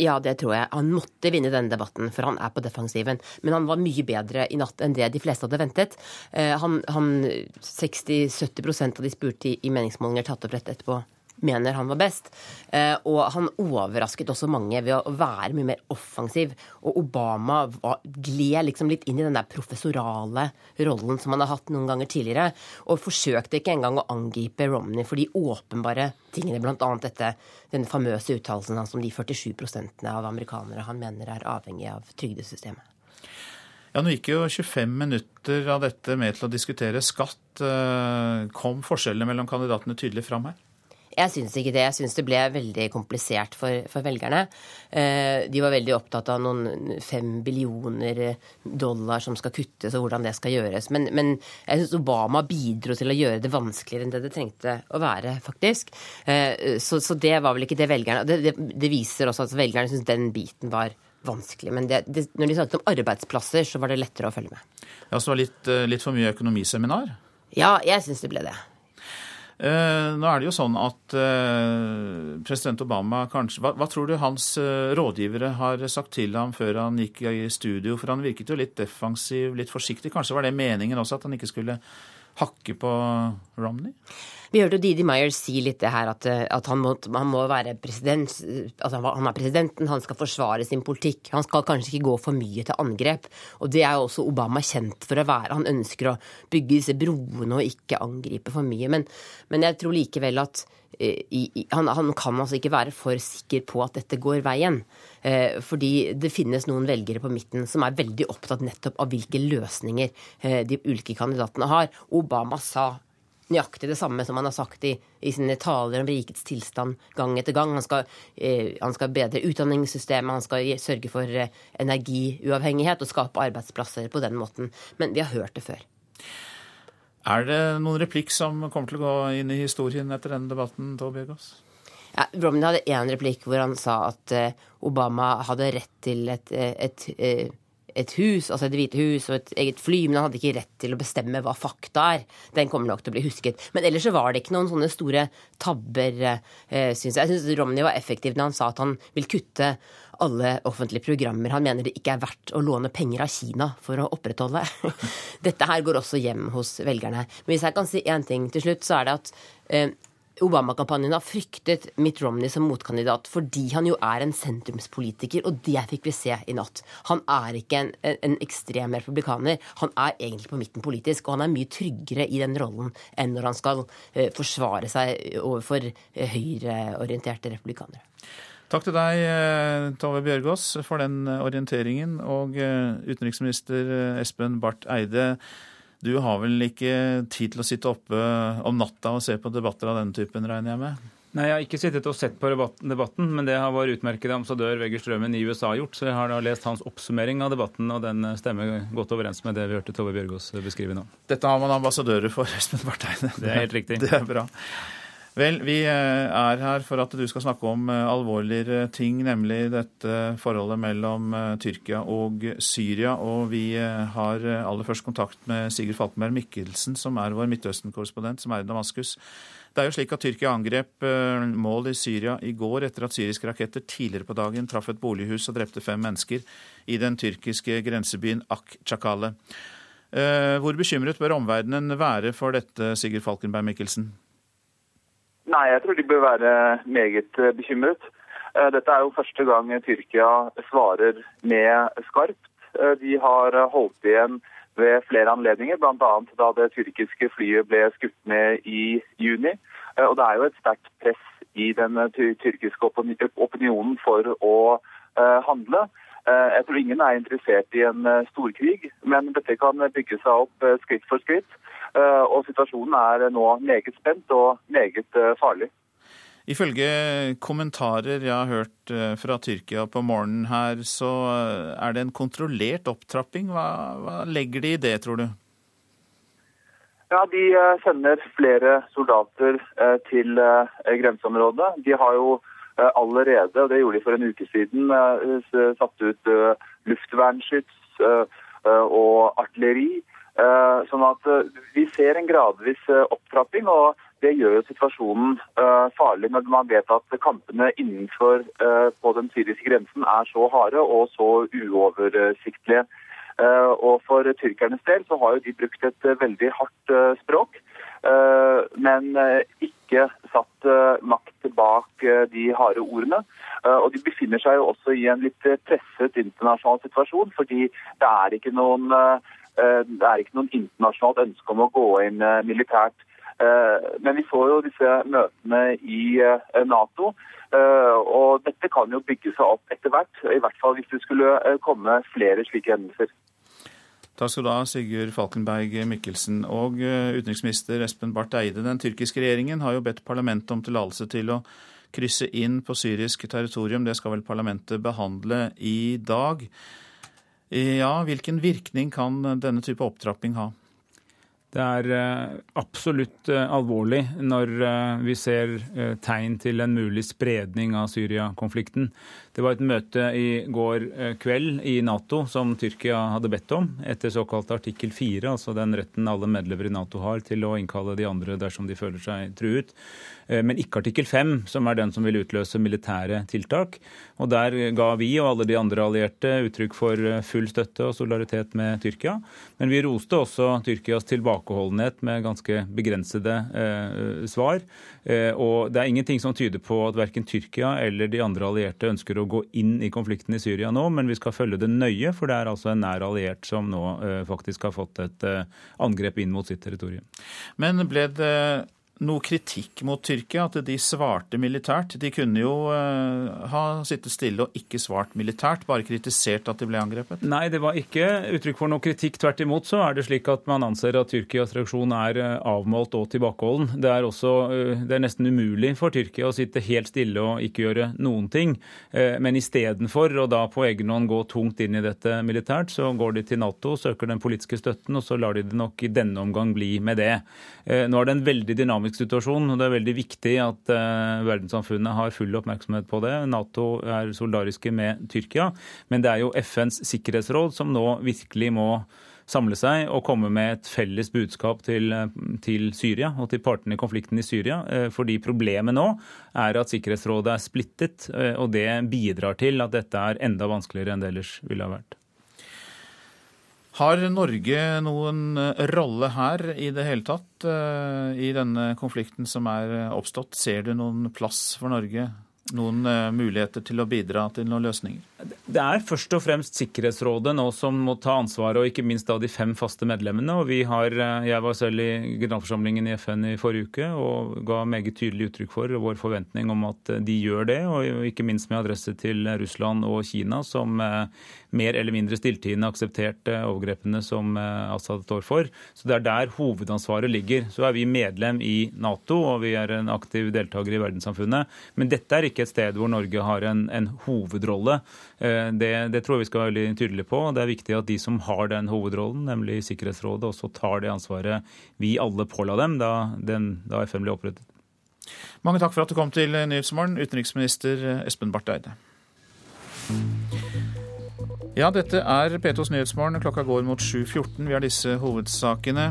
Ja, det tror jeg. Han måtte vinne denne debatten, for han er på defensiven. Men han var mye bedre i natt enn det de fleste hadde ventet. Han, han 60-70% av de spurte i meningsmålinger tatt opp rett etterpå mener han var best. Eh, og han overrasket også mange ved å være mye mer offensiv. Og Obama gled liksom litt inn i den der professorale rollen som han har hatt noen ganger tidligere. Og forsøkte ikke engang å angripe Romney for de åpenbare tingene, bl.a. dette, den famøse uttalelsen hans om de 47% av amerikanere han mener er avhengig av trygdesystemet. Ja, Nå gikk jo 25 minutter av dette med til å diskutere skatt. Eh, kom forskjellene mellom kandidatene tydelig fram her? Jeg syns ikke det. Jeg syns det ble veldig komplisert for, for velgerne. Eh, de var veldig opptatt av noen fem billioner dollar som skal kuttes, og hvordan det skal gjøres. Men, men jeg syns Obama bidro til å gjøre det vanskeligere enn det det trengte å være, faktisk. Eh, så, så, det var vel ikke det velgerne Det, det, det viser også at velgerne syns den biten var vanskelig. Men det, det, når de snakket om arbeidsplasser, så var det lettere å følge med. Ja, Så var litt, eh, litt for mye økonomiseminar? Ja, jeg syns det ble det. Eh, nå er det jo sånn at eh, president Obama kanskje hva, hva, tror du hans eh, rådgivere har sagt til ham før han gikk i studio? For han virket jo litt defensiv, litt forsiktig. Kanskje var det meningen også, at han ikke skulle hakke på Romney? Vi hørte Didi Meyer si litt det her at, eh, at han, må, han, må, være president. Altså han er presidenten, han skal forsvare sin politikk. Han skal kanskje ikke gå for mye til angrep. Og det er jo også Obama kjent for å være. Han ønsker å bygge disse broene og ikke angripe for mye. Men, men jeg tror likevel at eh, i, i, han, han, kan altså ikke være for sikker på at dette går veien. Eh, fordi det finnes noen velgere på midten som er veldig opptatt nettopp av hvilke løsninger eh, de ulike kandidatene har. Obama sa nøyaktig det samme som han har sagt i, i sine taler om rikets tilstand gang etter gang. Han skal, eh, han skal bedre utdanningssystemet, han skal sørge for eh, energiuavhengighet og skape arbeidsplasser på den måten. Men vi har hørt det før. Er det noen replikk som kommer til å gå inn i historien etter denne debatten, Tove Bjørgaas? Ja, Romney hadde én replikk hvor han sa at eh, Obama hadde rett til et, eh, et, et eh, et hus, altså et hvite hus og et eget fly, men han hadde ikke rett til å bestemme hva fakta er. Den kommer nok til å bli husket. Men ellers så var det ikke noen sånne store tabber, eh, syns jeg. Jeg syns Romney var effektiv når han sa at han vil kutte alle offentlige programmer han mener det ikke er verdt å låne penger av Kina for å opprettholde. Dette her går også hjem hos velgerne. Men hvis jeg kan si én ting til slutt, så er det at eh, Obama-kampanjen har fryktet Mitt Romney som motkandidat fordi han jo er en sentrumspolitiker, og det fikk vi se i natt. Han er ikke en, en, ekstrem republikaner. Han er egentlig på midten politisk, og han er mye tryggere i den rollen enn når han skal uh, forsvare seg overfor uh, høyreorienterte republikanere. Takk til deg, eh, Tove Bjørgaas, for den orienteringen. Og utenriksminister Espen Barth Eide, du har vel ikke tid til å sitte oppe om natta og se på debatter av denne typen, regner jeg med? Nei, Jeg har ikke sittet og sett på debatten, men det har vår utmerkede ambassadør Vegger Strømmen i USA gjort. Så jeg har da lest hans oppsummering av debatten, og den stemmer godt overens med det vi hørte Tove Bjørgaas beskrive nå. Dette har man ambassadører for, Espen Bartheine. Det er helt riktig. Det er bra. Vel, vi eh, er her for at du skal snakke om eh, alvorligere ting, nemlig dette forholdet mellom eh, Tyrkia og Syria. Og vi har aller først kontakt med Sigurd Falkenberg Mikkelsen, som er vår Midtøsten-korrespondent, som er i Damaskus. Det er jo slik at Tyrkia angrep mål i Syria i går etter at syriske raketter tidligere på dagen traff et bolighus og drepte fem mennesker i den tyrkiske grensebyen Ak-Chakale. Hvor bekymret bør omverdenen være for dette, Sigurd Falkenberg Mikkelsen? Nei, jeg tror de bør være meget eh, bekymret. Eh, dette er jo første gang Tyrkia svarer med skarpt. Eh, de har holdt igjen ved flere anledninger, bl.a. da det tyrkiske flyet ble skutt ned i juni. Og det er jo et sterkt press i den tyrkiske opinionen for å handle. Jeg tror ingen er interessert i en storkrig, men dette kan bygge seg opp skritt for skritt. Eh, og situasjonen er nå meget spent og meget eh, farlig. Ifølge kommentarer jeg har hørt eh, fra Tyrkia på morgenen her, så er det en kontrollert opptrapping. Hva, hva legger de i det, tror du? Ja, De sender flere soldater til grenseområdet. De har jo allerede, og det gjorde de for en uke siden, satt ut luftvernsskyts og artilleri. Sånn at vi ser en gradvis opptrapping, og det gjør jo situasjonen farlig når man vet at kampene innenfor på den syriske grensen er så harde og så uoversiktlige. Og For tyrkernes del så har jo de brukt et veldig hardt språk. Eh, men eh, ikke satt eh, makt bak de harde ordene. Og De befinner seg jo også i en litt presset internasjonal situasjon, fordi det er ikke noen, det er ikke noen internasjonalt ønske om å gå inn militært. Men vi får jo disse møtene i Nato, og dette kan jo bygge seg opp etter hvert. I hvert fall hvis det skulle komme flere slike hendelser. Takk skal du ha, Sigurd Falkenberg Mikkelsen. Og eh, utenriksminister Espen Barth Eide, den tyrkiske regjeringen har jo bedt parlamentet om tillatelse til å krysse inn på syrisk territorium. Det skal vel parlamentet behandle i dag. Ja, hvilken virkning kan denne type opptrapping ha? Det er eh, absolutt eh, alvorlig når eh, vi ser tegn til en mulig spredning av Syria-konflikten. Det var et møte i går kveld i Nato som Tyrkia hadde bedt om, etter såkalt artikkel 4, altså den retten alle medlemmer i Nato har til å innkalle de andre dersom de føler seg truet. Men ikke artikkel 5, som er den som vil utløse militære tiltak. Og Der ga vi og alle de andre allierte uttrykk for full støtte og solidaritet med Tyrkia. Men vi roste også Tyrkias tilbakeholdenhet med ganske begrensede eh, svar. Eh, og det er ingenting som tyder på at verken Tyrkia eller de andre allierte ønsker å gå inn i konflikten i Syria nå, men vi skal følge det nøye, for det er altså en nær alliert som nå eh, faktisk har fått et eh, angrep inn mot sitt territorium. Men ble det noe kritikk mot Tyrkia, at de svarte militært. De kunne jo uh, ha sittet stille og ikke svart militært, bare kritisert at de ble angrepet? Nei, det var ikke uttrykk for noe kritikk. Tvert imot så er det slik at man anser at Tyrkias reaksjon er uh, avmålt og tilbakeholden. Det er, også, uh, det er nesten umulig for Tyrkia å sitte helt stille og ikke gjøre noen ting. Men istedenfor å da på egen hånd gå tungt inn i dette militært, så går de til Nato, søker den politiske støtten, og så lar de det nok i denne omgang bli med det. Nå er det en veldig dynamisk dynamisk situasjon. og Det er veldig viktig at uh, verdenssamfunnet har full oppmerksomhet på det. Nato er solidariske med Tyrkia. Men det er jo FNs sikkerhetsråd som nå virkelig må samle seg og komme med et felles budskap til, til, Syria og til partene i konflikten i Syria. Eh, fordi problemet nå er at Sikkerhetsrådet er splittet, eh, og det bidrar til at dette er enda vanskeligere enn det ellers ville ha vært. Har Norge noen eh, rolle her i det hele tatt eh, i denne konflikten som er oppstått? Ser du noen plass for Norge noen eh, muligheter til å bidra til noen løsninger? Det er først og fremst Sikkerhetsrådet nå som må ta ansvaret, og ikke minst da de fem faste medlemmene. og vi har, eh, Jeg var selv i generalforsamlingen i FN i forrige uke og ga meget tydelig uttrykk for vår forventning om at de gjør det, og ikke minst med adresse til Russland og Kina, som eh, mer eller mindre stilltiende aksepterte overgrepene som Assad står for. Så Det er der hovedansvaret ligger. Så er vi medlem i Nato, og vi er en aktiv deltaker i verdenssamfunnet. Men dette er ikke ikke et sted hvor Norge har en, en hovedrolle. Eh, det, det, tror jeg vi skal være veldig tydelige på. Det er viktig at de som har den hovedrollen, nemlig Sikkerhetsrådet, også tar det ansvaret vi alle påla dem da, den, da FN ble opprettet. Mange takk for at du kom til Nyhetsmorgen, utenriksminister Espen Barth Eide. Ja, dette er P2s Nyhetsmorgen. Klokka går mot 7.14. Vi har disse hovedsakene.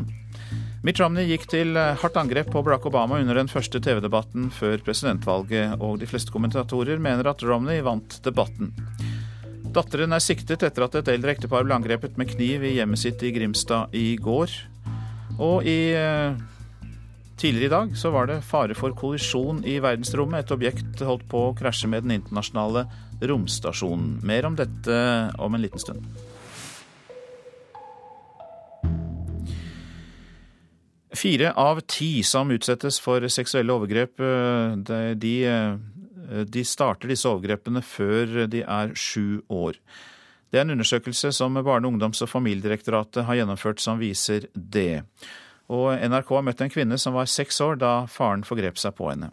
Mitt Romney gikk til eh, hardt angrep på Barack Obama under den første TV-debatten før presidentvalget, og de fleste kommentatorer mener at Romney vant debatten. Datteren er siktet etter at et eldre ektepar ble angrepet med kniv i hjemmet sitt i Grimstad i går. Og i eh, Tidligere i dag så var det fare for kollisjon i verdensrommet. Et objekt holdt på å krasje med den internasjonale romstasjonen. Mer om dette om en liten stund. Fire av ti som utsettes for seksuelle overgrep, eh, de, eh, de, starter disse overgrepene før de er sju år. Det er en undersøkelse som Barne-, ungdoms- og familiedirektoratet har gjennomført som viser det. Og NRK har møtt en kvinne som var seks år da faren forgrep seg på henne.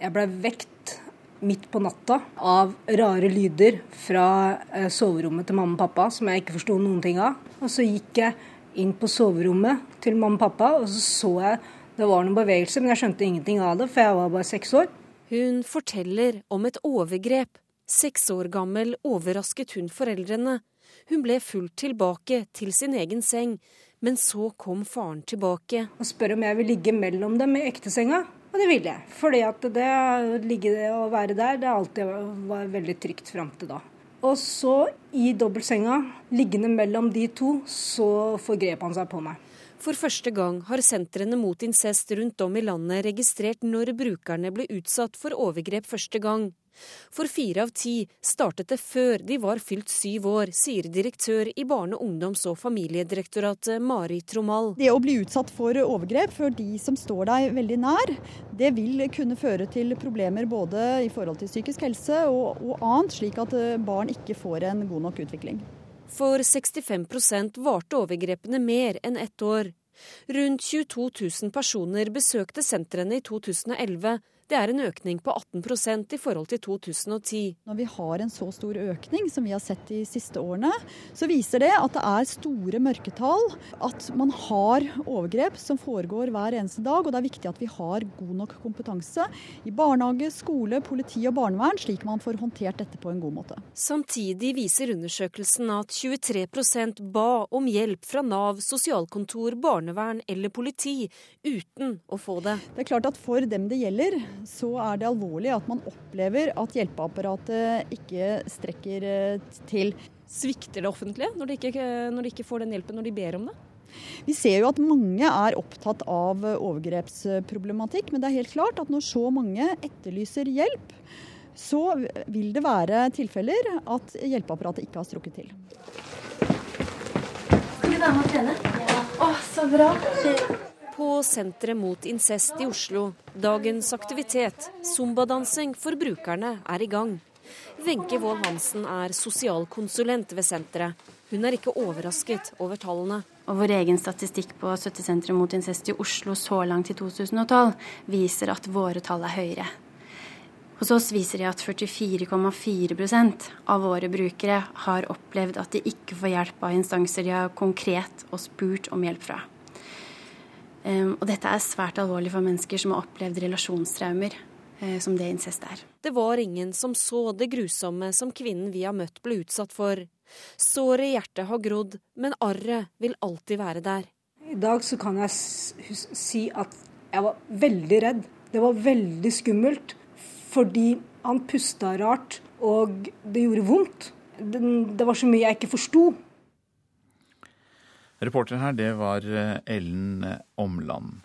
Jeg blei vekt midt på natta av rare lyder fra eh, soverommet til mamma og pappa som jeg ikke forsto noen ting av. Og så gikk jeg inn på soverommet til mamma og pappa, og så så jeg det var noen bevegelse, men jeg skjønte ingenting av det, for jeg var bare seks år. Hun forteller om et overgrep. Seks år gammel overrasket hun foreldrene. Hun ble fulgt tilbake til sin egen seng, men så kom faren tilbake. Og spør om jeg vil ligge mellom dem i ektesenga. Og det ville jeg. Fordi at det å ligge og være der, det alltid var veldig trygt fram til da. Og så, i dobbeltsenga, liggende mellom de to, så forgrep han seg på meg. For første gang har sentrene mot incest rundt om i landet registrert når brukerne ble utsatt for overgrep første gang. For fire av ti startet det før de var fylt syv år, sier direktør i Barne-, ungdoms- og familiedirektoratet Mari Tromal. Det å bli utsatt for overgrep for de som står deg veldig nær, det vil kunne føre til problemer både i forhold til psykisk helse og, og annet, slik at eh, barn ikke får en god nok utvikling. For 65% varte overgrepene mer enn ett år. Rundt 22 000 personer besøkte sentrene i 2011, det er en økning på 18% i forhold til 2010. Når vi har en så stor økning som vi har sett de siste årene, så viser det at det er store mørketall. At man har overgrep som foregår hver eneste dag. Og det er viktig at vi har god nok kompetanse i barnehage, skole, politi og barnevern, slik man får håndtert dette på en god måte. Samtidig viser undersøkelsen at 23% ba om hjelp fra Nav, sosialkontor, barnevern eller politi, uten å få det. Det er klart at for dem det gjelder, så er det alvorlig at man opplever at hjelpeapparatet ikke strekker eh, til. Svikter det offentlige når de, ikke, når de ikke får den hjelpen når de ber om det? Vi ser jo at mange er opptatt av overgrepsproblematikk, men det er helt klart at når så mange etterlyser hjelp, så vil det være tilfeller at hjelpeapparatet ikke har strukket til. Skal vi være med og trene? Ja. Å, så bra på Senteret mot incest i Oslo. Dagens aktivitet, zumbadansing for brukerne, er i gang. Wenche Wold Hansen er sosialkonsulent ved senteret. Hun er ikke overrasket over tallene. Og Vår egen statistikk på Støttesenteret mot incest i Oslo så langt i 2012 viser at våre tall er høyere. Hos oss viser det at 44,4% av våre brukere har opplevd at de ikke får hjelp av instanser de har konkret og spurt om hjelp fra. Um, og dette er svært alvorlig for mennesker som har opplevd relasjonstraumer, uh, som det incest er. Det var ingen som så det grusomme som kvinnen vi har møtt ble utsatt for. Såret i hjertet har grodd, men arret vil alltid være der. I dag så kan jeg si at jeg var veldig redd. Det var veldig skummelt. Fordi han pusta rart, og det gjorde vondt. Det, det var så mye jeg ikke forsto. Reporter her, det var eh, Ellen Omland.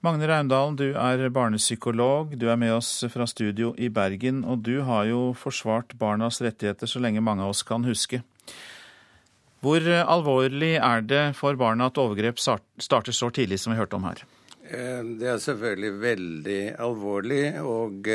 Magne Raundalen, du er barnepsykolog. Du er med oss fra studio i Bergen. Og du har jo forsvart barnas rettigheter så lenge mange av oss kan huske. Hvor eh, alvorlig er det for barna at overgrep starter så tidlig som vi hørte om her? Eh, det er selvfølgelig veldig alvorlig. og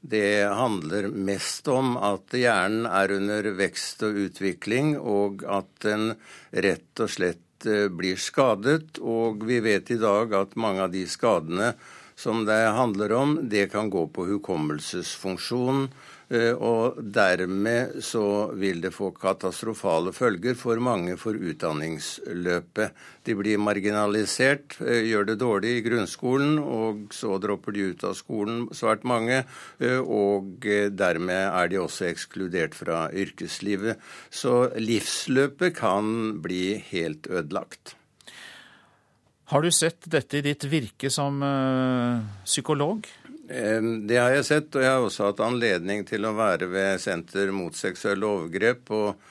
det handler mest om at hjernen er under vekst og utvikling, og at den rett og slett eh, blir skadet. Og vi vet i dag at mange av de skadene som det handler om, det kan gå på hukommelsesfunksjon, Eh, og dermed så vil det få katastrofale følger for mange for utdanningsløpet. De blir marginalisert, eh, gjør det dårlig i grunnskolen, og så dropper de ut av skolen, svært mange. Eh, og dermed er de også ekskludert fra yrkeslivet. Så livsløpet kan bli helt ødelagt. Har du sett dette i ditt virke som psykolog? Det har jeg sett, og jeg har også hatt anledning til å være ved Senter mot seksuelle overgrep og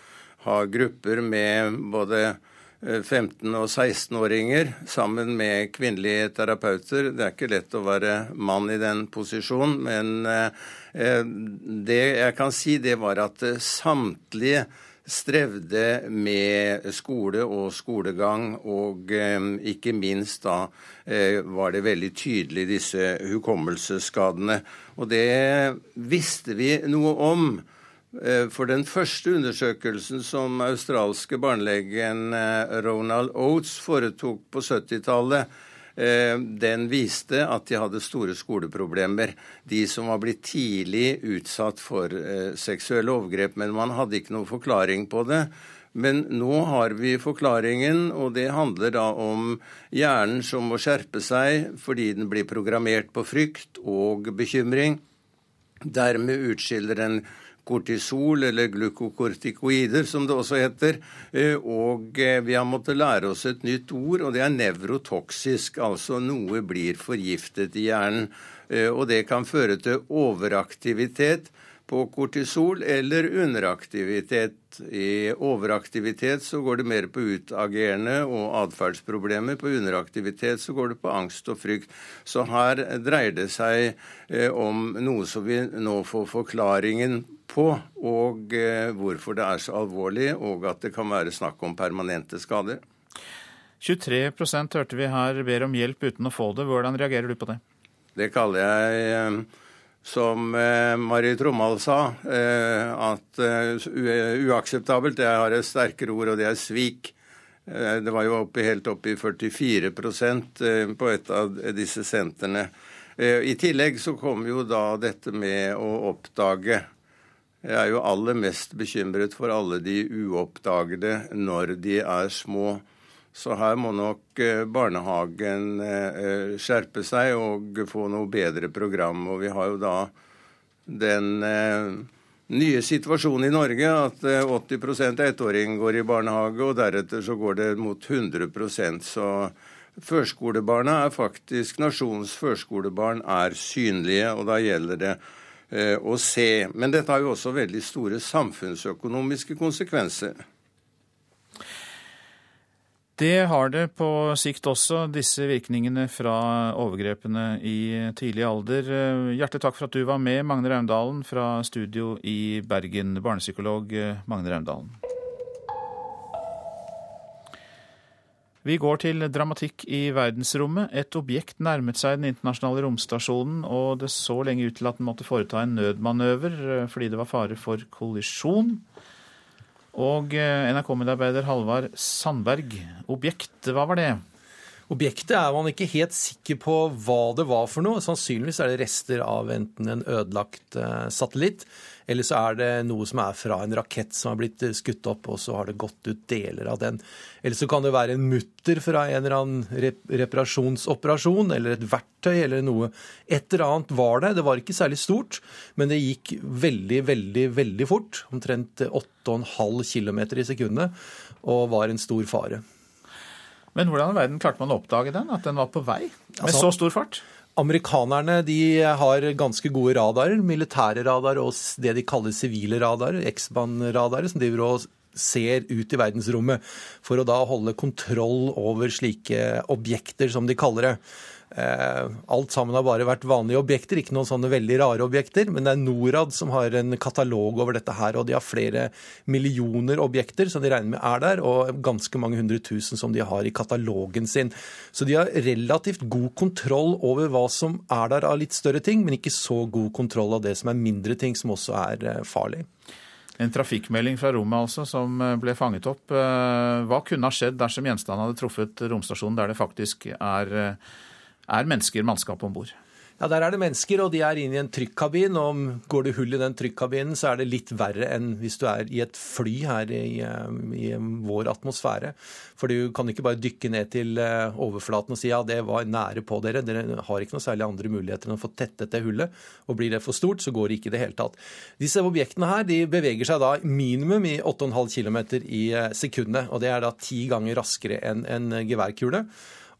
ha grupper med både 15- eh, og 16-åringer sammen med kvinnelige terapeuter. Det er ikke lett å være mann i den posisjonen, men eh, det jeg kan si, det var at samtlige strevde med skole og skolegang, og eh, ikke minst da eh, var det veldig tydelig disse hukommelsesskadene. Og det visste vi noe om. Eh, for den første undersøkelsen som australske barnelegen Ronald Oates foretok på 70-tallet, Eh, den viste at de hadde store skoleproblemer. De som var blitt tidlig utsatt for eh, seksuelle overgrep. Men man hadde ikke noen forklaring på det. Men nå har vi forklaringen, og det handler da om hjernen som må skjerpe seg fordi den blir programmert på frykt og bekymring. Dermed utskiller den kortisol, eller glukokortikoider, som det også heter. Eh, og eh, vi har måttet lære oss et nytt ord, og det er nevrotoksisk. Altså noe blir forgiftet i hjernen. Eh, og det kan føre til overaktivitet på kortisol eller underaktivitet. I overaktivitet så går det mer på utagerende og atferdsproblemer. På underaktivitet så går det på angst og frykt. Så her dreier det seg eh, om noe som vi nå får forklaringen på, og eh, hvorfor det er så alvorlig, og at det kan være snakk om permanente skader. 23% hørte vi her ber om hjelp uten å få det. Hvordan reagerer du på det? Det kaller jeg eh, som eh, Marie Tromald sa, eh, at eh, uakseptabelt det har et sterkere ord, og det er svik. Det var jo oppe, helt opp i 44% på et av disse sentrene. I tillegg så kom jo da dette med å oppdage. Jeg er jo aller mest bekymret for alle de uoppdagede når de er små. Så her må nok eh, barnehagen eh, skjerpe seg og få noe bedre program. Og vi har jo da den eh, nye situasjonen i Norge at 80% av ettåringen går i barnehage, og deretter så går det mot 100% Så førskolebarna er faktisk Nasjonens førskolebarn er synlige, og da gjelder det å se. Men dette har jo også veldig store samfunnsøkonomiske konsekvenser. Det har det på sikt også, disse virkningene fra overgrepene i tidlig alder. Hjertelig takk for at du var med, Magne Raundalen fra studio i Bergen, barnepsykolog Magne Raundalen. Vi går til dramatikk i verdensrommet. Et objekt nærmet seg den internasjonale romstasjonen, og det så lenge ut til at den måtte foreta en nødmanøver fordi det var fare for kollisjon. Og eh, NRK-medarbeider Halvard Sandberg, objekt, hva var det? Objektet er man ikke helt sikker på hva det var for noe. Sannsynligvis er det rester av enten en ødelagt eh, satellitt, eller så er det noe som er fra en rakett som har blitt skutt opp, og så har det gått ut deler av den. Eller så kan det være en mutter fra en eller annen reparasjonsoperasjon, eller et verktøy eller noe. Et eller annet var det. Det var ikke særlig stort, men det gikk veldig, veldig, veldig fort. Omtrent 8,5 km i sekundet, og var en stor fare. Men hvordan i verden klarte man å oppdage den? At den var på vei med altså, så stor fart? Amerikanerne de har ganske gode radarer, militære radarer og det de kaller sivile radarer, X-band-radarer, som driver og ser ut i verdensrommet for å da holde kontroll over slike objekter, som de kaller det. Eh, alt sammen har bare vært vanlige objekter, ikke noen sånne veldig rare objekter. Men det er Norad som har en katalog over dette her, og de har flere millioner objekter som de regner med er der, og ganske mange hundre tusen som de har i katalogen sin. Så de har relativt god kontroll over hva som er der av litt større ting, men ikke så god kontroll av det som er mindre ting, som også er eh, farlig. En trafikkmelding fra rommet altså, som eh, ble fanget opp. Hva kunne ha skjedd dersom gjenstanden hadde truffet romstasjonen der det faktisk er er mennesker mannskap om bord. Ja, Der er det mennesker, og de er inne i en trykkabin. og Går det hull i den trykkabinen, så er det litt verre enn hvis du er i et fly her i, eh, i vår atmosfære. For du kan ikke bare dykke ned til eh, overflaten og si ja, det var nære på dere. Dere har ikke noe særlig andre muligheter enn å få tettet det hullet. Og blir det for stort, så går det ikke i det hele tatt. Disse objektene her de beveger seg da minimum i 8,5 km i eh, sekundet. Og det er da ti ganger raskere enn en geværkule.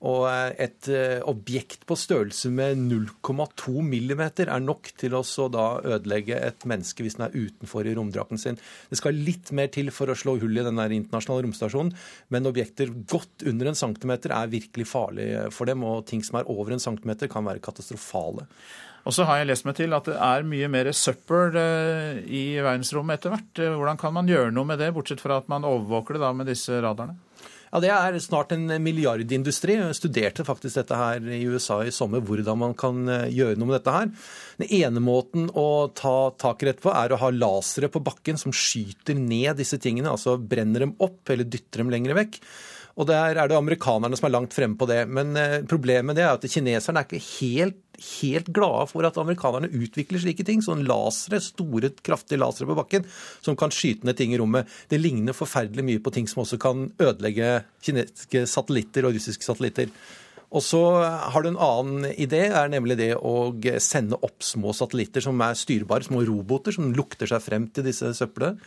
Og eh, et eh, objekt på størrelse med 0,2 millimeter er nok til å ødelegge et menneske hvis den er utenfor i romdrakten sin. Det skal litt mer til for å slå hull i den internasjonale romstasjonen, men objekter godt under en centimeter er virkelig farlig for dem, og ting som er over en centimeter kan være katastrofale. Og så har jeg lest meg til at det er mye mer søppel eh, i verdensrommet etter hvert. Hvordan kan man gjøre noe med det, bortsett fra at man overvåker det da med disse radarene? Ja, Det er snart en milliardindustri. Jeg studerte faktisk dette her i USA i sommer, hvordan man kan eh, gjøre noe med dette her. Den ene måten å ta tak i dette på, er å ha lasere på bakken som skyter ned disse tingene. Altså brenner dem opp eller dytter dem lenger vekk. Og der er det amerikanerne som er langt fremme på det. Men eh, problemet det er at kineserne er ikke helt, helt glade for at amerikanerne utvikler slike ting. Sånn lasere, store, kraftige lasere på bakken som kan skyte ned ting i rommet. Det ligner forferdelig mye på ting som også kan ødelegge kinesiske satellitter og russiske satellitter. Og så har du en annen idé, er nemlig det å sende opp små satellitter som er styrbare, små roboter som lukter seg frem til disse søplene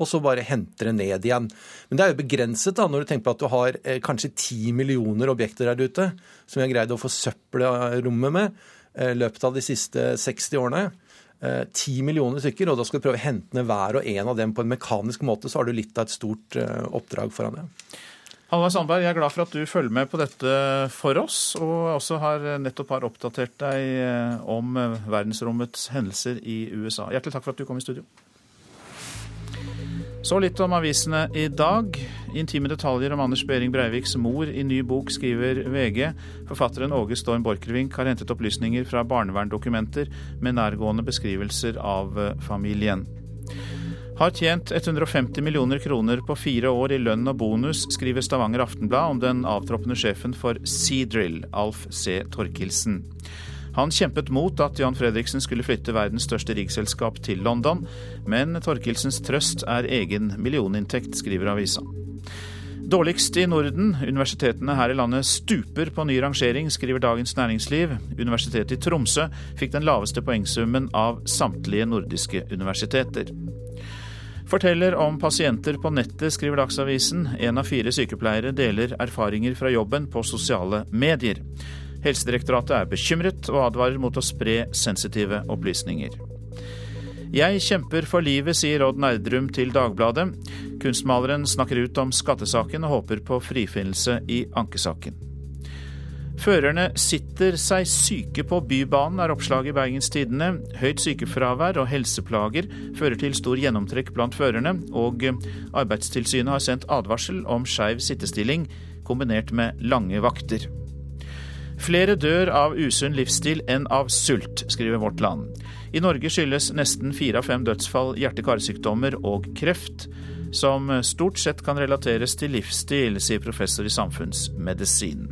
og så bare henter det ned igjen. Men det er jo begrenset da, når du tenker på at du har eh, kanskje ti millioner objekter der ute som vi har greid å forsøple rommet med eh, løpet av de siste 60 årene. Eh, ti millioner stykker, og da skal du prøve å hente ned hver og en av dem på en mekanisk måte, så har du litt av et stort eh, oppdrag foran deg. Halvard Sandberg, jeg er glad for at du følger med på dette for oss, og også har nettopp har oppdatert deg eh, om eh, verdensrommets hendelser i USA. Hjertelig takk for at du kom i studio. Så litt om avisene i dag. Intime detaljer om Anders Behring Breiviks mor i ny bok, skriver VG. Forfatteren Åge Storm Borchgrevink har hentet opplysninger fra barneverndokumenter med nærgående beskrivelser av eh, familien. Har tjent 150 millioner kroner på fire år i lønn og bonus, skriver Stavanger Aftenblad om den avtroppende sjefen for Seadrill, Alf C. Torkildsen. Han kjempet mot at Jan Fredriksen skulle flytte verdens største riggselskap til London, men Torkildsens trøst er egen millioninntekt, skriver avisa. Dårligst i Norden. Universitetene her i landet stuper på ny rangering, skriver Dagens Næringsliv. Universitetet i Tromsø fikk den laveste poengsummen av samtlige nordiske universiteter. Forteller om pasienter på nettet, skriver Dagsavisen. En av fire sykepleiere deler erfaringer fra jobben på sosiale medier. Helsedirektoratet er bekymret og advarer mot å spre sensitive opplysninger. Jeg kjemper for livet, sier Odd Nerdrum til Dagbladet. Kunstmaleren snakker ut om skattesaken og håper på frifinnelse i ankesaken. Førerne sitter seg syke på Bybanen, er oppslaget i Bergens Tidende. Høyt sykefravær og helseplager fører til stor gjennomtrekk blant førerne, og Arbeidstilsynet har sendt advarsel om skeiv sittestilling kombinert med lange vakter. Flere dør av usunn livsstil enn av sult, skriver Vårt Land. I Norge skyldes nesten fire av fem dødsfall hjerte-karsykdommer og kreft, som stort sett kan relateres til livsstil, sier professor i samfunnsmedisin.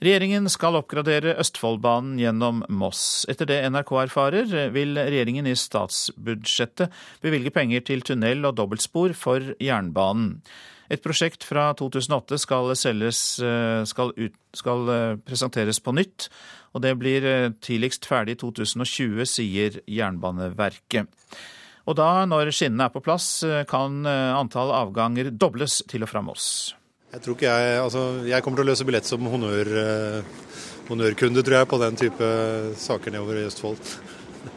Regjeringen skal oppgradere Østfoldbanen gjennom Moss. Etter det NRK erfarer, vil regjeringen i statsbudsjettet bevilge penger til tunnel og dobbeltspor for jernbanen. Et prosjekt fra 2008 skal, selges, skal, ut, skal presenteres på nytt, og det blir tidligst ferdig i 2020, sier Jernbaneverket. Og da, når skinnene er på plass, kan antall avganger dobles til og fra Moss. Jeg tror ikke jeg Altså, jeg kommer til å løse billett som honør, honnørkunde, tror jeg, på den type saker nedover i Østfold.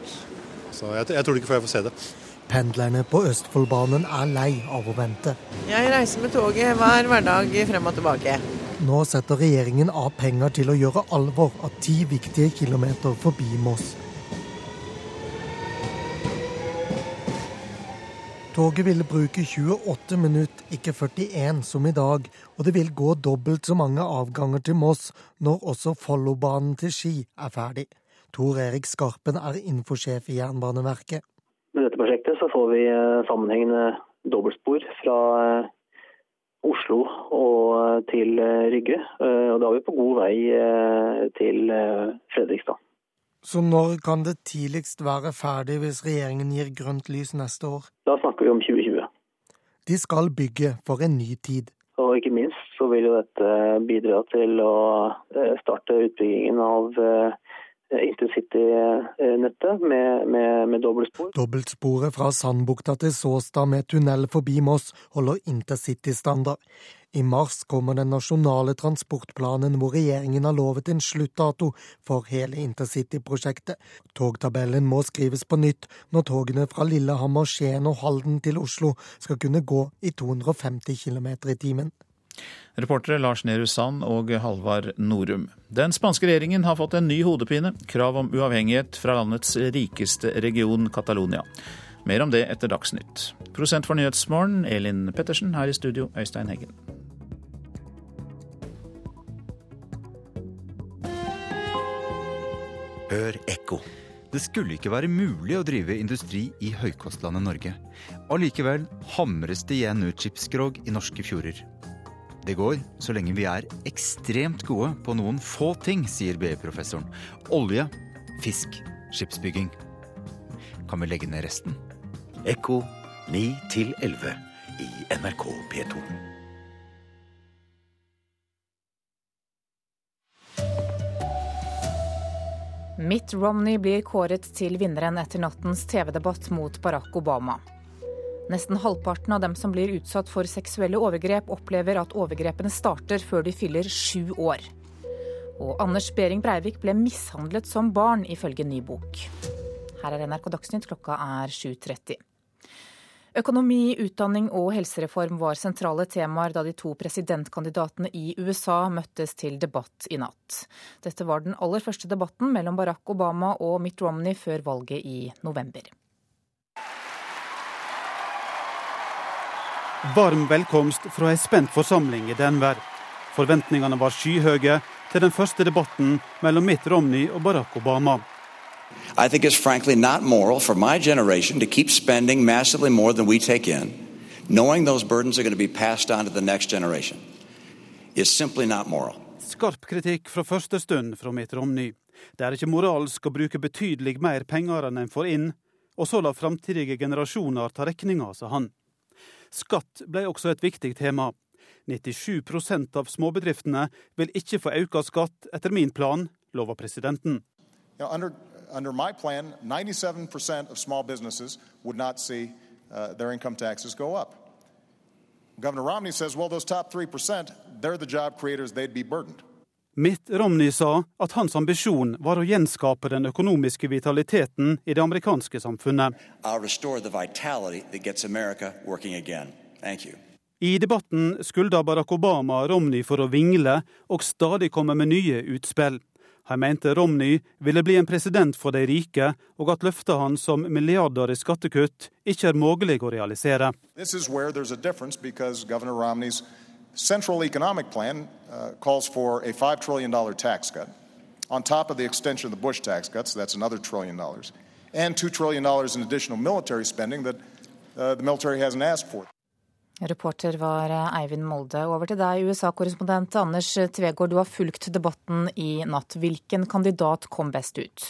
Så jeg, jeg tror ikke før jeg får se det. Pendlerne på Østfoldbanen er lei av å vente. Jeg reiser med toget hver hverdag frem og tilbake. Nå setter regjeringen av penger til å gjøre alvor av ti viktige kilometer forbi Moss. Toget ville bruke 28 minutter, ikke 41 som i dag, og det vil gå dobbelt så mange avganger til Moss når også Follobanen til Ski er ferdig. Tor Erik Skarpen er infosjef i Jernbaneverket. Med dette prosjektet så får vi eh, sammenhengende dobbeltspor fra eh, Oslo og eh, til Rygge. Og da er vi på god vei til Fredrikstad. Så når kan det tidligst være ferdig hvis regjeringen gir grønt lys neste år? Da snakker vi om 2020. De skal bygge for en ny tid. Og ikke minst så vil jo dette bidra til å eh, starte utbyggingen av eh, intercitynettet med, med, med dobbeltspor. Dobbeltsporet fra Sandbukta til Såstad med tunnel forbi Moss holder intercitystandard. I mars kommer den nasjonale transportplanen hvor regjeringen har lovet en sluttdato for hele intercityprosjektet. Togtabellen må skrives på nytt når togene fra Lillehammer, Skien og Halden til Oslo skal kunne gå i 250 km i timen. Reportere Lars Nehru Sand og Halvard Norum. Den spanske regjeringen har fått en ny hodepine. Krav om uavhengighet fra landets rikeste region, Catalonia. Mer om det etter Dagsnytt. Prosent for Nyhetsmorgen, Elin Pettersen. Her i studio, Øystein Heggen. Hør ekko. Det skulle ikke være mulig å drive industri i høykostlandet Norge. Allikevel hamres det igjen ut skipskrog i norske fjorder. Det går så lenge vi er ekstremt gode på noen få ting, sier BI-professoren. Olje, fisk, skipsbygging. Kan vi legge ned resten? Ekko 9 11 i NRK P2. Mitt Romney blir kåret til vinneren etter nattens TV-debatt mot Barack Obama. Nesten halvparten av dem som blir utsatt for seksuelle overgrep, opplever at overgrepene starter før de fyller sju år. Og Anders Behring Breivik ble mishandlet som barn, ifølge ny bok. Her er NRK Dagsnytt, klokka er 7.30. Økonomi, utdanning og helsereform var sentrale temaer da de to presidentkandidatene i USA møttes til debatt i natt. Dette var den aller første debatten mellom Barack Obama og Mitt Romney før valget i november. Varm velkomst fra ei spent forsamling i Denver. Forventningene var skyhøye til den første debatten mellom Mitt Romney og Barack Obama. I think it's frankly not moral for my generation to keep spending massively more than we take in, knowing those burdens are going to be passed on to the next generation. It's simply not moral. Skarp kritikk fra første stund fra Mitt Romney. Det er ikke moralsk å bruke betydelig mer penger enn en får inn, og så la framtidige generasjoner ta regninga, sa han. Skatt ble også et viktig tema. 97 av småbedriftene vil ikke få økt skatt etter min plan, lover presidenten. You under, under my plan, 97% of small businesses would not see uh, their income. Governor Romney says, well, those top 3%, they're the job creators, they'd be burdened. Mitt Romney sa at hans ambisjon var å gjenskape den økonomiske vitaliteten i det amerikanske samfunnet. I'll restore the vitality that gets America working again. Thank you. I debatten skulda Barack Obama Romney for å vingle og stadig komme med nye utspill. Han mente Romney ville bli en president for de rike, og at løftet hans om milliarder i skattekutt ikke er mulig å realisere. This is where central economic plan uh, calls for a $5 trillion tax cut on top of the extension of the Bush tax cuts, that's another trillion dollars, and $2 trillion in additional military spending that uh, the military hasn't asked for. Reporter var Eivind Molde. Over til deg, USA-korrespondent Anders Tvegård. Du har fulgt debatten i natt. Hvilken kandidat kom best ut?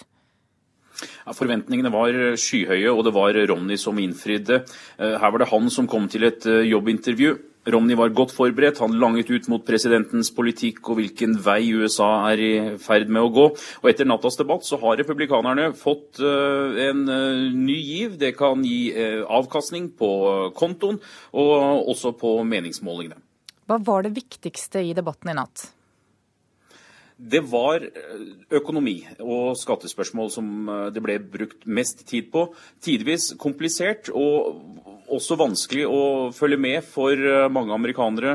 Ja, forventningene var skyhøye, og det var Romney som innfridde. Her var det han som kom til et jobbintervju. Romney var godt forberedt. Han langet ut mot presidentens politikk og hvilken vei USA er i ferd med å gå. Og Etter nattas debatt så har republikanerne fått en ny giv. Det kan gi avkastning på kontoen, og også på meningsmålingene. Hva var det viktigste i debatten i natt? Det var økonomi og skattespørsmål som det ble brukt mest tid på. Tidvis komplisert og også vanskelig å følge med for mange amerikanere,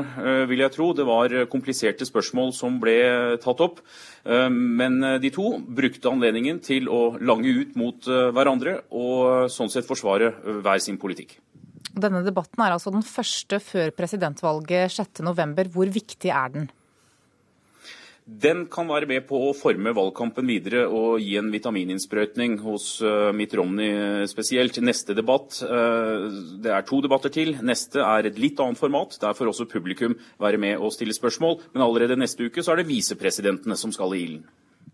vil jeg tro. Det var kompliserte spørsmål som ble tatt opp. Men de to brukte anledningen til å lange ut mot hverandre og sånn sett forsvare hver sin politikk. Denne debatten er altså den første før presidentvalget 6.11. Hvor viktig er den? Den kan være med på å forme valgkampen videre og gi en vitamininnsprøytning hos Mitt Romney spesielt. Neste debatt, det er to debatter til. Neste er et litt annet format. Der får også publikum være med og stille spørsmål. Men allerede neste uke så er det visepresidentene som skal i ilden.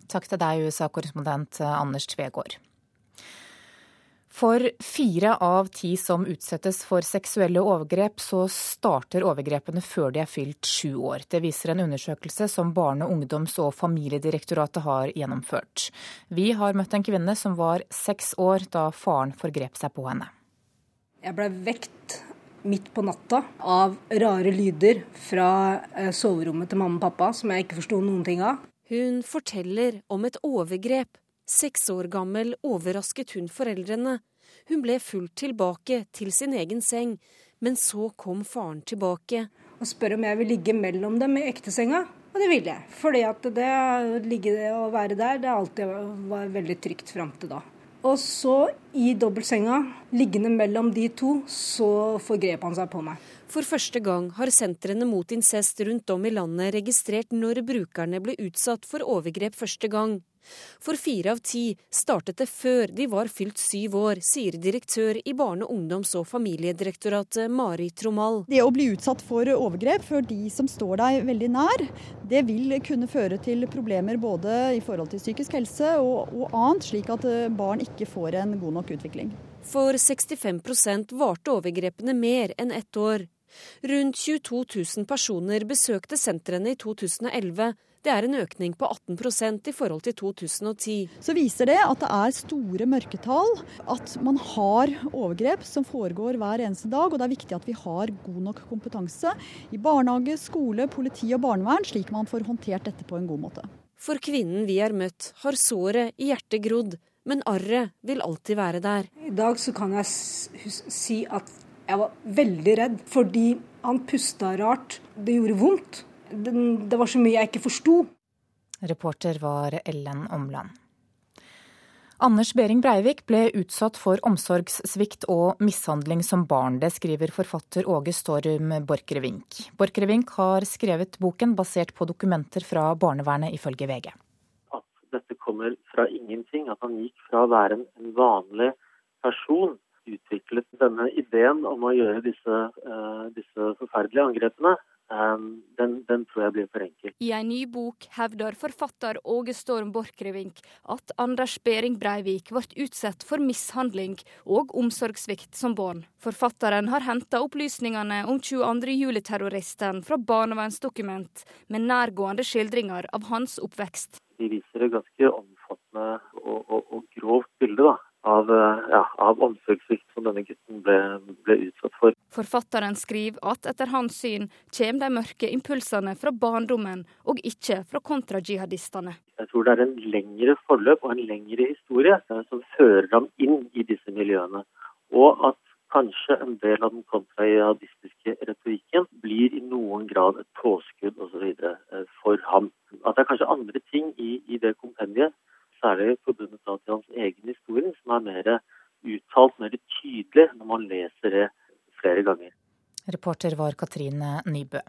Takk til deg, USA-korrespondent Anders Tvegård. For fire av ti som utsettes for seksuelle overgrep, så starter overgrepene før de er fylt sju år. Det viser en undersøkelse som Barne-, ungdoms- og familiedirektoratet har gjennomført. Vi har møtt en kvinne som var seks år da faren forgrep seg på henne. Jeg ble vekt midt på natta av rare lyder fra soverommet til mamma og pappa som jeg ikke forsto noen ting av. Hun forteller om et overgrep Seks år gammel overrasket hun foreldrene. Hun ble fulgt tilbake til sin egen seng, men så kom faren tilbake. Og spør om jeg vil ligge mellom dem i ektesenga, og det ville jeg. Fordi at det å ligge og være der, det alltid var veldig trygt fram til da. Og så, i dobbeltsenga, liggende mellom de to, så forgrep han seg på meg. For første gang har sentrene mot incest rundt om i landet registrert når brukerne ble utsatt for overgrep første gang. For fire av ti startet det før de var fylt syv år, sier direktør i Barne-, ungdoms- og familiedirektoratet Mari Tromal. Det å bli utsatt for overgrep for de som står deg veldig nær, det vil kunne føre til problemer både i forhold til psykisk helse og, og annet, slik at eh, barn ikke får en god nok utvikling. For 65% varte overgrepene mer enn ett år. Rundt 22 000 personer besøkte sentrene i 2011. Det er en økning på 18% i forhold til 2010. Så viser det at det er store mørketall, at man har overgrep som foregår hver eneste dag. Og det er viktig at vi har god nok kompetanse i barnehage, skole, politi og barnevern, slik man får håndtert dette på en god måte. For kvinnen vi har møtt, har såret i hjertet grodd, men arret vil alltid være der. I dag så kan jeg si at jeg var veldig redd, fordi han pusta rart. Det gjorde vondt. Det var så mye jeg ikke forsto. Reporter var Ellen Omland. Anders Behring Breivik ble utsatt for omsorgssvikt og mishandling som barn. Det skriver forfatter Åge Storm Borchgrevink. Borchgrevink har skrevet boken basert på dokumenter fra barnevernet, ifølge VG. At dette kommer fra ingenting, at han gikk fra å være en vanlig person, utviklet denne ideen om å gjøre disse, uh, disse forferdelige angrepene den, den, tror jeg blir for enkel. I en ny bok hevder forfatter Åge Storm Borchgrevink at Anders Behring Breivik ble utsatt for mishandling og omsorgssvikt som barn. Forfatteren har henta opplysningene om 22. juli-terroristen fra barnevernsdokument, med nærgående skildringer av hans oppvekst. De viser et ganske omfattende og, og, og grovt bilde da, av, eh, ja, av omsorgssvikt som denne gutten ble, ble, utsatt for. Forfatteren skriver at etter hans syn kommer de mørke impulsene fra barndommen, og ikke fra kontrajihadistene. Jeg tror det er en lengre forløp og en lengre historie eh, som fører ham inn i disse miljøene. Og at kanskje en del av den kontrajihadistiske retorikken blir i noen grad et påskudd osv. Eh, for ham. At det er kanskje andre ting i, i det kompendiet særlig forbundet til hans egen historie, som er mer uttalt, mer tydelig når man leser det flere ganger. Reporter var Katrine Nybø.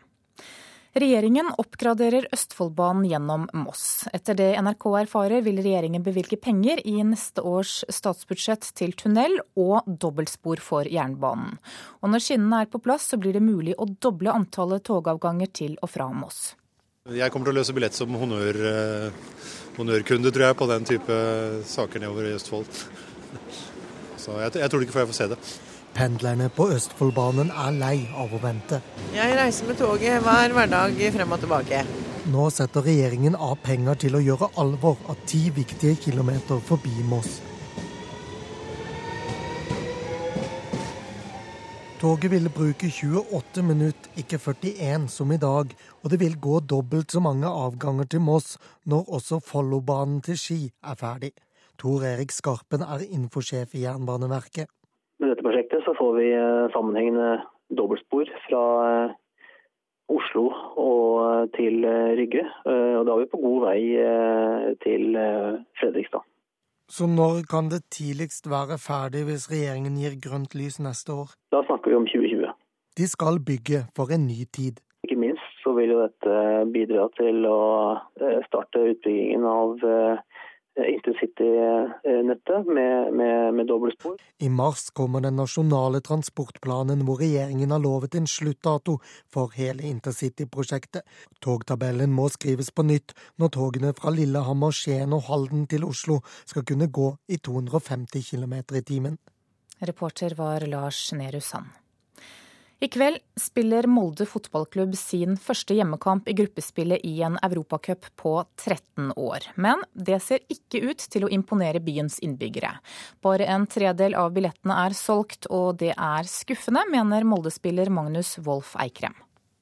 Regjeringen oppgraderer Østfoldbanen gjennom Moss. Etter det NRK erfarer, vil regjeringen bevilge penger i neste års statsbudsjett til tunnel og dobbeltspor for jernbanen. Og når skinnene er på plass, så blir det mulig å doble antallet togavganger til og fra Moss. Jeg kommer til å løse billett som honnør, eh, honnørkunde, tror jeg, på den type saker nedover i Østfold. Så jeg, jeg tror ikke jeg får se det. Pendlerne på Østfoldbanen er lei av å vente. Jeg reiser med toget hver hverdag frem og tilbake. Nå setter regjeringen av penger til å gjøre alvor av ti viktige kilometer forbi Moss. Toget ville bruke 28 minutter, ikke 41 som i dag, og det vil gå dobbelt så mange avganger til Moss når også Follobanen til Ski er ferdig. Tor Erik Skarpen er infosjef i Jernbaneverket. Med dette prosjektet så får vi eh, sammenhengende dobbeltspor fra eh, Oslo og eh, til Rygge. Og da er vi på god vei til Fredrikstad. Så når kan det tidligst være ferdig hvis regjeringen gir grønt lys neste år? Da snakker vi om 2020. De skal bygge for en ny tid. Ikke minst så vil jo dette bidra til å eh, starte utbyggingen av eh, intercitynettet med, med, med dobbeltspor. I mars kommer den nasjonale transportplanen hvor regjeringen har lovet en sluttdato for hele intercityprosjektet. Togtabellen må skrives på nytt når togene fra Lillehammer, Skien og Halden til Oslo skal kunne gå i 250 km i timen. Reporter var Lars Nehru Sand. I kveld spiller Molde fotballklubb sin første hjemmekamp i gruppespillet i en europacup på 13 år. Men det ser ikke ut til å imponere byens innbyggere. Bare en tredel av billettene er solgt, og det er skuffende, mener Molde-spiller Magnus Wolff Eikrem.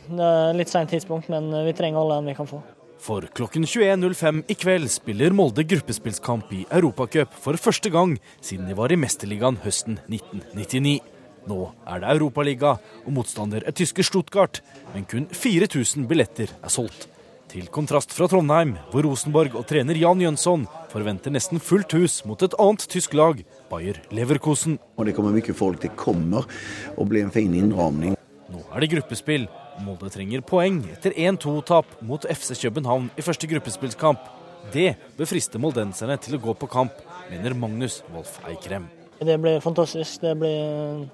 Det er litt seint tidspunkt, men vi trenger alle enn vi kan få. For klokken 21.05 i kveld spiller Molde gruppespillskamp i Europacup for første gang siden de var i Mesterligaen høsten 1999. Nå er det Europaliga, og motstander er tyske Stuttgart, men kun 4000 billetter er solgt. Til kontrast fra Trondheim, hvor Rosenborg og trener Jan Jønsson forventer nesten fullt hus mot et annet tysk lag, Bayer Leverkosen. Og Det kommer mye folk, det kommer å bli en fin innramning. Nå er det gruppespill. Molde trenger poeng etter 1-2-tap mot FC København i første gruppespillskamp. Det bør friste moldenserne til å gå på kamp, mener Magnus Wolff Eikrem. Det blir fantastisk. Det blir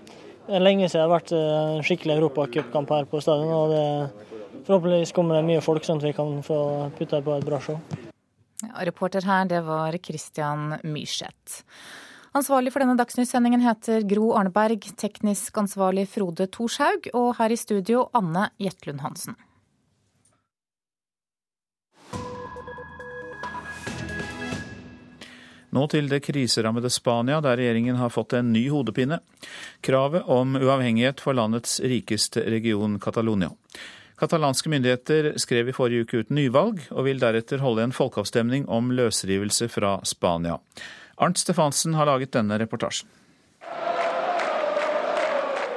det er lenge siden det har vært en skikkelig europacupkamp her på stadion. og det, Forhåpentligvis kommer det mye folk, sånn at vi kan få putta på et bra show. Ja, reporter her, det var Christian Myrseth. Ansvarlig for denne Dagsnytt-sendingen heter Gro Arneberg, teknisk ansvarlig Frode Thorshaug, og her i studio Anne Jetlund Hansen. Nå til det kriserammede Spania, der regjeringen har fått en ny hodepine. Kravet om uavhengighet for landets rikeste region, Catalonia. Katalanske myndigheter skrev i forrige uke ut nyvalg, og vil deretter holde en folkeavstemning om løsrivelse fra Spania. Arnt Stefansen har laget denne reportasjen.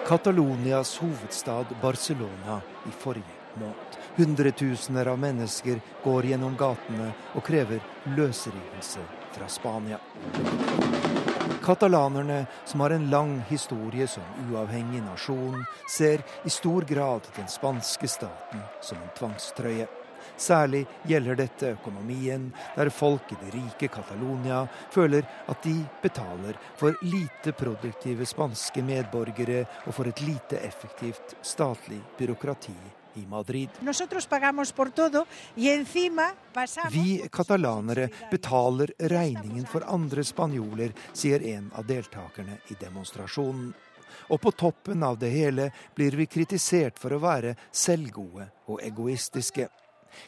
Catalonias hovedstad Barcelona i forrige måned. Hundretusener av mennesker går gjennom gatene og krever løsrivelse fra Spania. Katalanerne, som har en lang historie som uavhengig nasjon, ser i stor grad den spanske staten som en tvangstrøye. Særlig gjelder dette økonomien, der folk i det rike Catalonia føler at de betaler for lite produktive spanske medborgere og for et lite effektivt statlig byråkrati i Madrid. Vi katalanere betaler regningen for andre spanjoler, sier en av deltakerne i demonstrasjonen. Og på toppen av det hele blir vi kritisert for å være selvgode og egoistiske.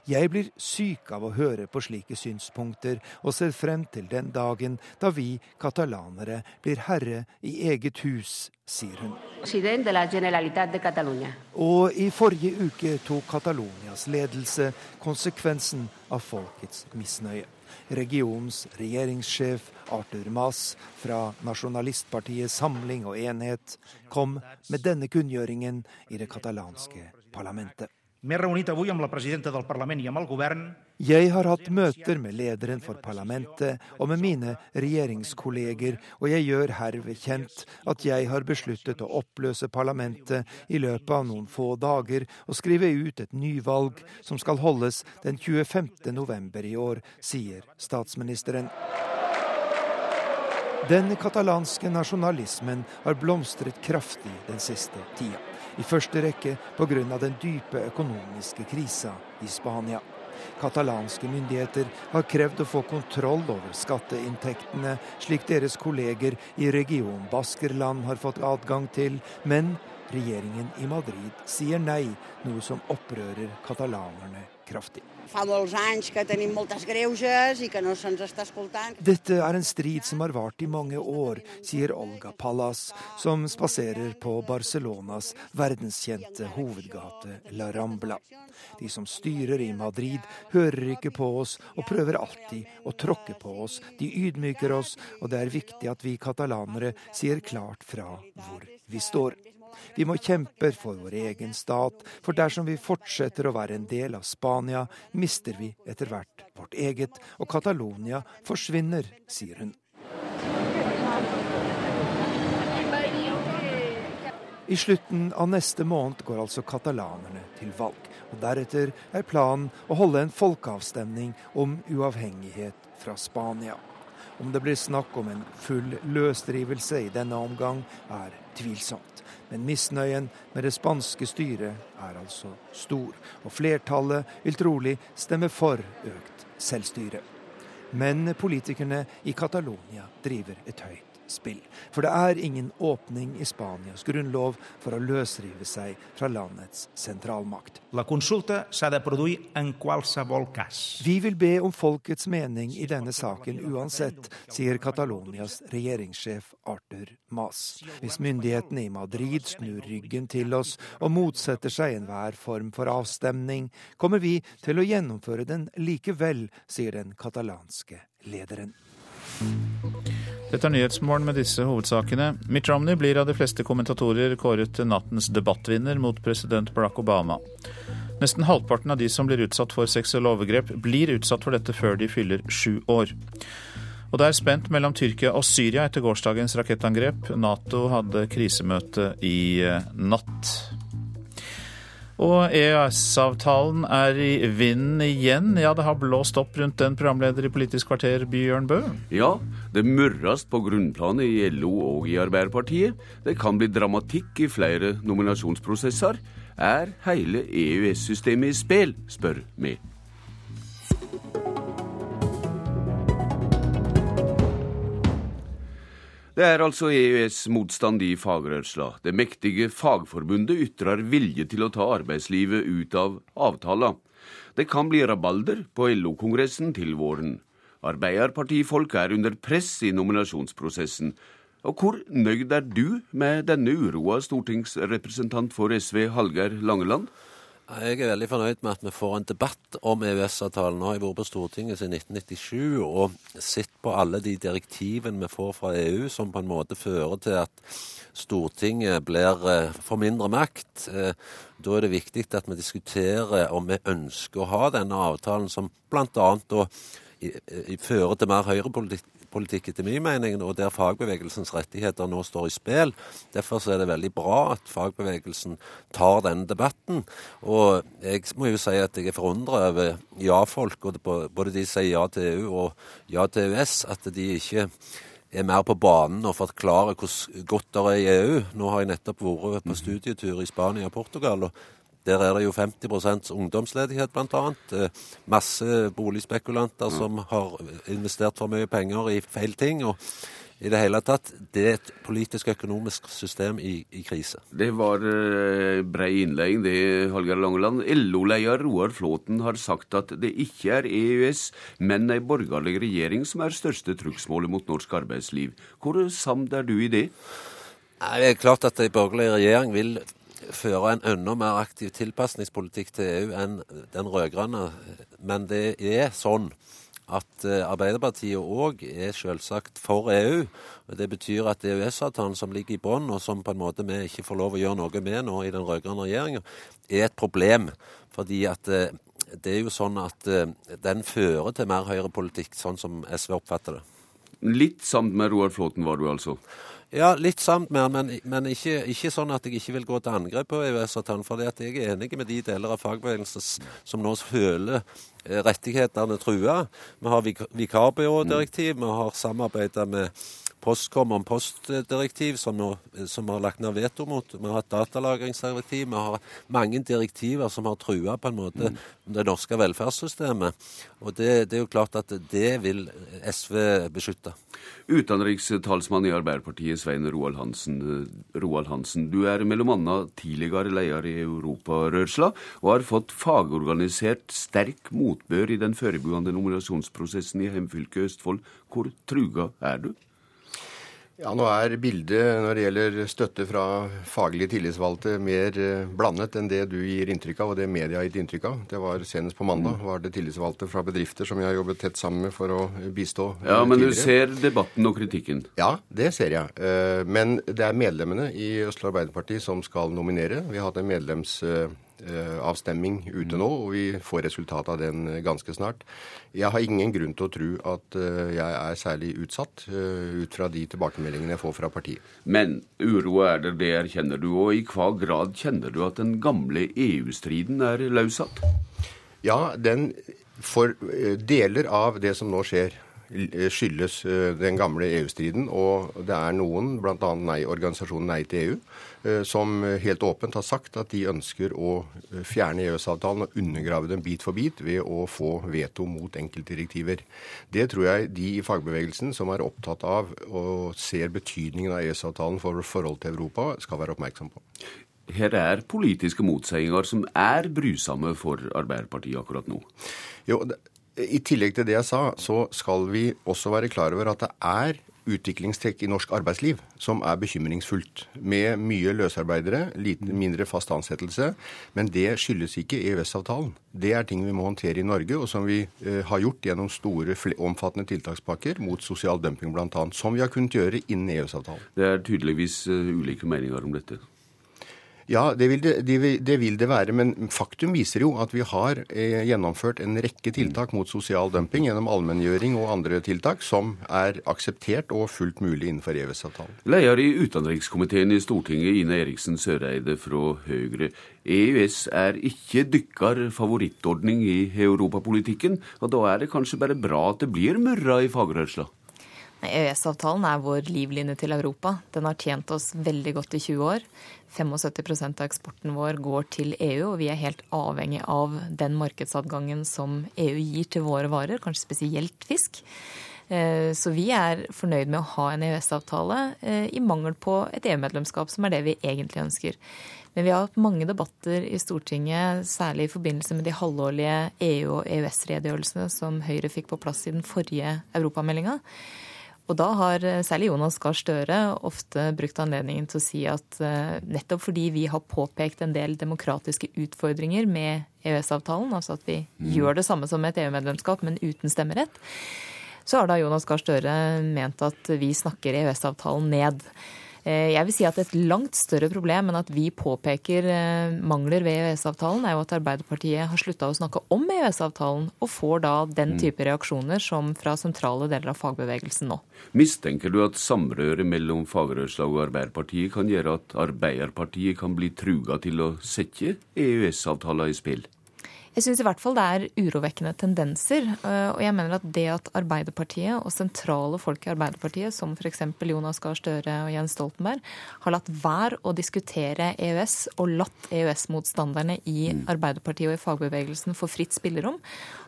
Jeg blir syk av å høre på slike synspunkter, og ser frem til den dagen da vi katalanere blir herre i eget hus, sier hun. Og i forrige uke tok Catalonias ledelse konsekvensen av folkets misnøye. Regionens regjeringssjef Arthur Mas fra nasjonalistpartiet Samling og enhet kom med denne kunngjøringen i det katalanske parlamentet. Jeg har hatt møter med lederen for parlamentet og med mine regjeringskolleger, og jeg gjør herved kjent at jeg har besluttet å oppløse parlamentet i løpet av noen få dager og skrive ut et nyvalg som skal holdes den 25. november i år, sier statsministeren. Den katalanske nasjonalismen har blomstret kraftig den siste tida i første rekke pga. den dype økonomiske krisa i Spania. Katalanske myndigheter har krevd å få kontroll over skatteinntektene, slik deres kolleger i region Baskerland har fått adgang til, men regjeringen i Madrid sier nei, noe som opprører katalanerne kraftig. Dette er en strid som har vart i mange år, sier Olga Pallas, som spaserer på Barcelonas verdenskjente hovedgate La Rambla. De som styrer i Madrid, hører ikke på oss og prøver alltid å tråkke på oss. De ydmyker oss, og det er viktig at vi katalanere sier klart fra hvor vi står. Vi må kjempe for vår egen stat, for dersom vi fortsetter å være en del av Spania, mister vi etter hvert vårt eget, og Catalonia forsvinner, sier hun. I slutten av neste måned går altså katalanerne til valg. og Deretter er planen å holde en folkeavstemning om uavhengighet fra Spania. Om det blir snakk om en full løsrivelse i denne omgang, er tvilsomt. Men misnøyen med det spanske styret er altså stor, og flertallet vil trolig stemme for økt selvstyre. Men politikerne i Catalonia driver et høyt spill. For det er ingen åpning i Spanias grunnlov for å løsrive seg fra landets sentralmakt. La consulta s'ha de produir en qualsevol cas. Vi vil be om folkets mening i denne saken uansett, sier Catalonias regjeringssjef Arthur Mas. Hvis myndighetene i Madrid snur ryggen til oss og motsetter seg enhver form for avstemning, kommer vi til å gjennomføre den likevel, sier den katalanske lederen. Dette er Nyhetsmorgen med disse hovedsakene. Mitt Romney blir av de fleste kommentatorer kåret til nattens debattvinner mot president Barack Obama. Nesten halvparten av de som blir utsatt for seksuelle overgrep, blir utsatt for dette før de fyller sju år. Og det er spent mellom Tyrkia og Syria etter gårsdagens rakettangrep. Nato hadde krisemøte i eh, natt. Og EØS-avtalen er i vinden igjen. Ja, det har blåst opp rundt den programleder i Politisk kvarter, Bjørn Bø. Ja, det murres på grunnplanet i LO og i Arbeiderpartiet. Det kan bli dramatikk i flere nominasjonsprosesser. Er hele EØS-systemet i spill, spør vi. Det er altså EØS-motstand i fagrørsla. Det mektige fagforbundet ytrer vilje til å ta arbeidslivet ut av avtala. Det kan bli rabalder på LO-kongressen til våren. Arbeiderpartifolk er under press i nominasjonsprosessen. Og hvor nøyd er du med denne uroa, stortingsrepresentant for SV Hallgeir Langeland? Jeg er veldig fornøyd med at vi får en debatt om EØS-avtalen. Nå har jeg vært på Stortinget siden 1997 og sett på alle de direktivene vi får fra EU som på en måte fører til at Stortinget blir, for får mindre makt. Eh, da er det viktig at vi diskuterer om vi ønsker å ha denne avtalen som bl.a. fører til mer høyrepolitikk politikk etter min mening, og der fagbevegelsens rettigheter nå står i spill. Derfor er det veldig bra at fagbevegelsen tar denne debatten. Og jeg må jo si at jeg er forundra over ja-folk, både de sier ja til EU og ja til EØS, at de ikke er mer på banen og forklarer hvor godt det er i EU. Nå har jeg nettopp vært på studietur i Spania og Portugal. og der er det jo 50% ungdomsledighet, bl.a. Eh, masse boligspekulanter som har investert for mye penger i feil ting. og i det hele tatt, det er et politisk økonomisk system i, i krise. Det var uh, brei innledning, det, Hallgeir Langeland. LO-leder Roar Flåten har sagt at det ikke er EØS, men ei borgerlig regjering som er største trugsmålet mot norsk arbeidsliv. Hvor samd er du i det? Det er klart at ei borgerlig regjering vil føre en enda mer aktiv tilpasningspolitikk til EU enn den rød-grønne. Men det er sånn at eh, Arbeiderpartiet òg er selvsagt for EU. Det betyr at EØS-avtalen som ligger i bånn, og som på en måte vi ikke får lov å gjøre noe med nå i den rød-grønne regjeringa, er et problem. Fordi at eh, det er jo sånn at eh, den fører til mer høyrepolitikk, sånn som SV oppfatter det. Litt sammen med Roar Flåten var du altså? Ja, litt samt med men, men ikke, ikke, sånn at jeg ikke vil gå til angrep på EØS-avtalen. For jeg er enig med de deler av fagbevegelsen som nå føler eh, rettighetene trua. Vi har vik vikarbyrådirektiv, vi har samarbeida med Postkom om postdirektiv, som, vi har lagt ned veto mot. Vi har hatt datalagringsdirektiv. Vi har mange direktiver som har trua på en måte det norske velferdssystemet. Og det, det, er jo klart at det vil SV beskytte. Utenrikstalsmann i Arbeiderpartiet, Svein Roald Hansen. Roald Hansen. Du er bl.a. tidligere leder i Europarørsla, og har fått fagorganisert sterk motbør i den foregående nominasjonsprosessen i hjemfylket Østfold. Hvor truga er du? Ja, Nå er bildet når det gjelder støtte fra faglige tillitsvalgte mer eh, blandet enn det du gir inntrykk av, og det media har gitt inntrykk av. Det var Senest på mandag mm. var det tillitsvalgte fra bedrifter som jeg har jobbet tett sammen med for å bistå. Ja, Men tidligere. du ser debatten og kritikken? Ja, det ser jeg. Eh, men det er medlemmene i Østland Arbeiderparti som skal nominere. Vi har hatt en medlems Eh, avstemning ute nå, og vi får resultatet av den eh, ganske snart. Jeg har ingen grunn til å tro at eh, jeg er særlig utsatt, ut fra de tilbakemeldingene jeg får fra partiet. Men uro er det, det erkjenner du. Og i hva grad kjenner du at den gamle EU-striden er løssatt? Ja, den for deler av det som nå skjer, skyldes den gamle EU-striden. Og det er noen, bl.a. Nei, organisasjonen Nei til EU, Eh, som helt åpent har sagt at de ønsker å eh, fjerne EØS-avtalen og undergrave den bit for bit ved å få veto mot enkeltdirektiver. Det tror jeg de i fagbevegelsen som er opptatt av og ser betydningen av EØS-avtalen for forhold til Europa, skal være oppmerksom på. Her er politiske motsetninger som er brysomme for Arbeiderpartiet akkurat nå. Jo, I tillegg til det jeg sa, så skal vi også være klar over at det er utviklingstrekk i norsk arbeidsliv som er bekymringsfullt. Med mye løsarbeidere, lite, mindre fast ansettelse. Men det skyldes ikke EØS-avtalen. Det er ting vi må håndtere i Norge, og som vi eh, har gjort gjennom store, omfattende tiltakspakker mot sosial dumping bl.a. Som vi har kunnet gjøre innen EØS-avtalen. Det er tydeligvis uh, ulike meninger om dette. Ja, det vil det, det vil det, være. Men faktum viser jo at vi har eh, gjennomført en rekke tiltak mot sosial dumping gjennom allmenngjøring og andre tiltak som er akseptert og fullt mulig innenfor EØS-avtalen. Leder i utenrikskomiteen i Stortinget, Ine Eriksen Søreide fra Høyre. EØS er ikke dykkar favorittordning i europapolitikken, og da er det kanskje bare bra at det blir mørra i fagrørsla? EØS-avtalen er vår livlinje til Europa. Den har tjent oss veldig godt i 20 år. 75% av eksporten vår går til EU, og vi er helt avhengig av den markedsadgangen som EU gir til våre varer, kanskje spesielt fisk. Eh, så vi er fornøyd med å ha en EØS-avtale eh, i mangel på et EU-medlemskap, som er det vi egentlig ønsker. Men vi har hatt mange debatter i Stortinget, særlig i forbindelse med de halvårlige EU- og EØS-redegjørelsene som Høyre fikk på plass i den forrige europameldinga. Og da har eh, særlig Jonas Gahr Støre ofte brukt anledningen til å si at eh, nettopp fordi vi har påpekt en del demokratiske utfordringer med EØS-avtalen, altså at vi mm. gjør det samme som et EU-medlemskap, men uten stemmerett, så har da Jonas Gahr Støre ment at vi snakker EØS-avtalen ned. Eh, jeg vil si at et langt større problem enn at vi påpeker eh, mangler ved EØS-avtalen, er jo at Arbeiderpartiet har slutta å snakke om EØS-avtalen, og får da den mm. type reaksjoner som fra sentrale deler av fagbevegelsen nå. Mistenker du at samrøret mellom fagrørsla og Arbeiderpartiet kan gjøre at Arbeiderpartiet kan bli truga til å sette EØS-avtalen i spill? Jeg syns i hvert fall det er urovekkende tendenser. Eh, og jeg mener at det at Arbeiderpartiet og sentrale folk i Arbeiderpartiet, som f.eks. Jonas Gahr Støre og Jens Stoltenberg, har latt være å diskutere EØS og latt EØS-motstanderne i mm. Arbeiderpartiet og i fagbevegelsen få fritt spillerom,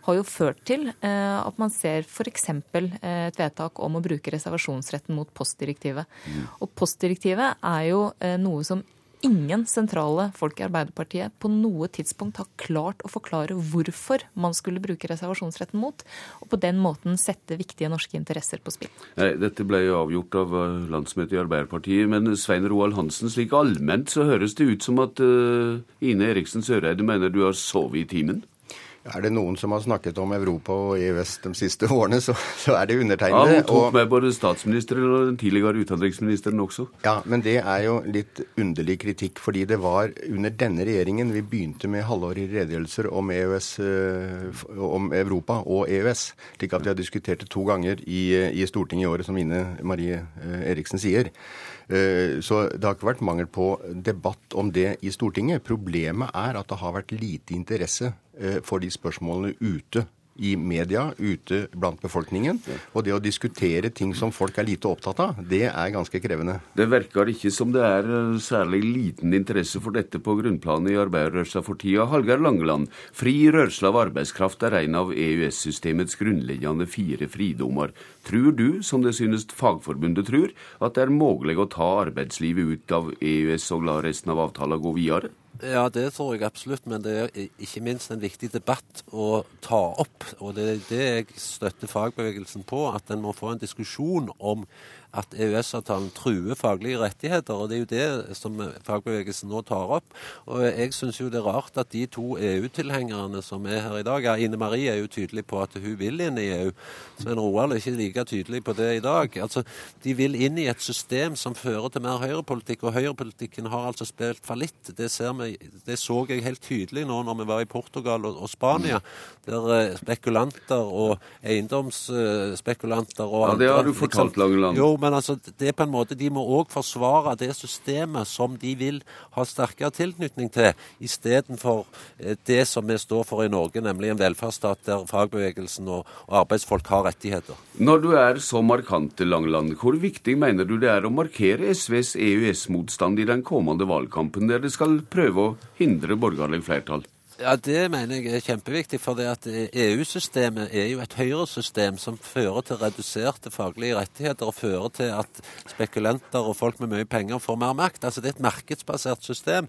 har jo ført til eh, at man ser f.eks. Eh, et vedtak om å bruke reservasjonsretten mot postdirektivet. Mm. Og postdirektivet er jo noe som ingen sentrale folk i Arbeiderpartiet på noe tidspunkt har klart å forklare hvorfor man skulle bruke reservasjonsretten mot, og på den måten sette viktige norske interesser på spill. Nei, Dette ble jo avgjort av eh, landsmøtet i Arbeiderpartiet, men Svein Roald Hansen, slik allment så høres det ut som at uh, Ine Eriksen Søreide mener du har sovet i timen? Er det noen som har snakket om Europa og EØS de siste årene, så, så er det undertegnede. Ja, Hun tok med både statsministeren og den tidligere utenriksministeren også. Ja, men det er jo litt underlig kritikk, fordi det var under denne regjeringen vi begynte med halvårige redegjørelser om, EØS, eh, om Europa og EØS. Slik at vi har diskutert det to ganger i, i Stortinget i året, som Ine Marie eh, Eriksen sier. Eh, så det har ikke vært mangel på debatt om det i Stortinget. Problemet er at det har vært lite interesse eh, for de spørsmålene ute i media, ute blant befolkningen. Og det å diskutere ting som folk er lite opptatt av, det er ganske krevende. Det verker ikke som det er eh, særlig liten interesse for dette på grunnplanet i arbeiderrørsla for tida. Hallgeir Langeland, fri rørsle av arbeidskraft er en av EØS-systemets grunnleggende fire fridommer. Tror du, som det synes Fagforbundet tror, at det er mulig å ta arbeidslivet ut av EØS og la resten av avtalen gå videre? Ja, det tror jeg absolutt, men det er ikke minst en viktig debatt å ta opp. Og det er det jeg støtter fagbevegelsen på, at en må få en diskusjon om at EØS-avtalen truer faglige rettigheter. og Det er jo det som fagbevegelsen nå tar opp. Og Jeg syns det er rart at de to EU-tilhengerne som er her i dag Ine Marie er jo tydelig på at hun vil inn i EU. Svein Roald er ikke like tydelig på det i dag. Altså, De vil inn i et system som fører til mer høyrepolitikk, og høyrepolitikken har altså spilt fallitt. Det, det så jeg helt tydelig nå når vi var i Portugal og, og Spania, der eh, spekulanter og eiendomsspekulanter og andre Ja, det har du fortalt, Langeland. Jo, men altså, det er på en måte, de må òg forsvare det systemet som de vil ha sterkere tilknytning til, istedenfor eh, det som vi står for i Norge, nemlig en velferdsstat der fagbevegelsen og, og arbeidsfolk har rettigheter. Når du er så markant, Langeland, hvor viktig mener du det er å markere SVs EØS-motstand i den kommende valgkampen, der det skal prøve å hindre borgerlig flertall? Ja, Det mener jeg er kjempeviktig. For EU-systemet er jo et høyresystem som fører til reduserte faglige rettigheter og fører til at spekulanter og folk med mye penger får mer makt. Altså Det er et markedsbasert system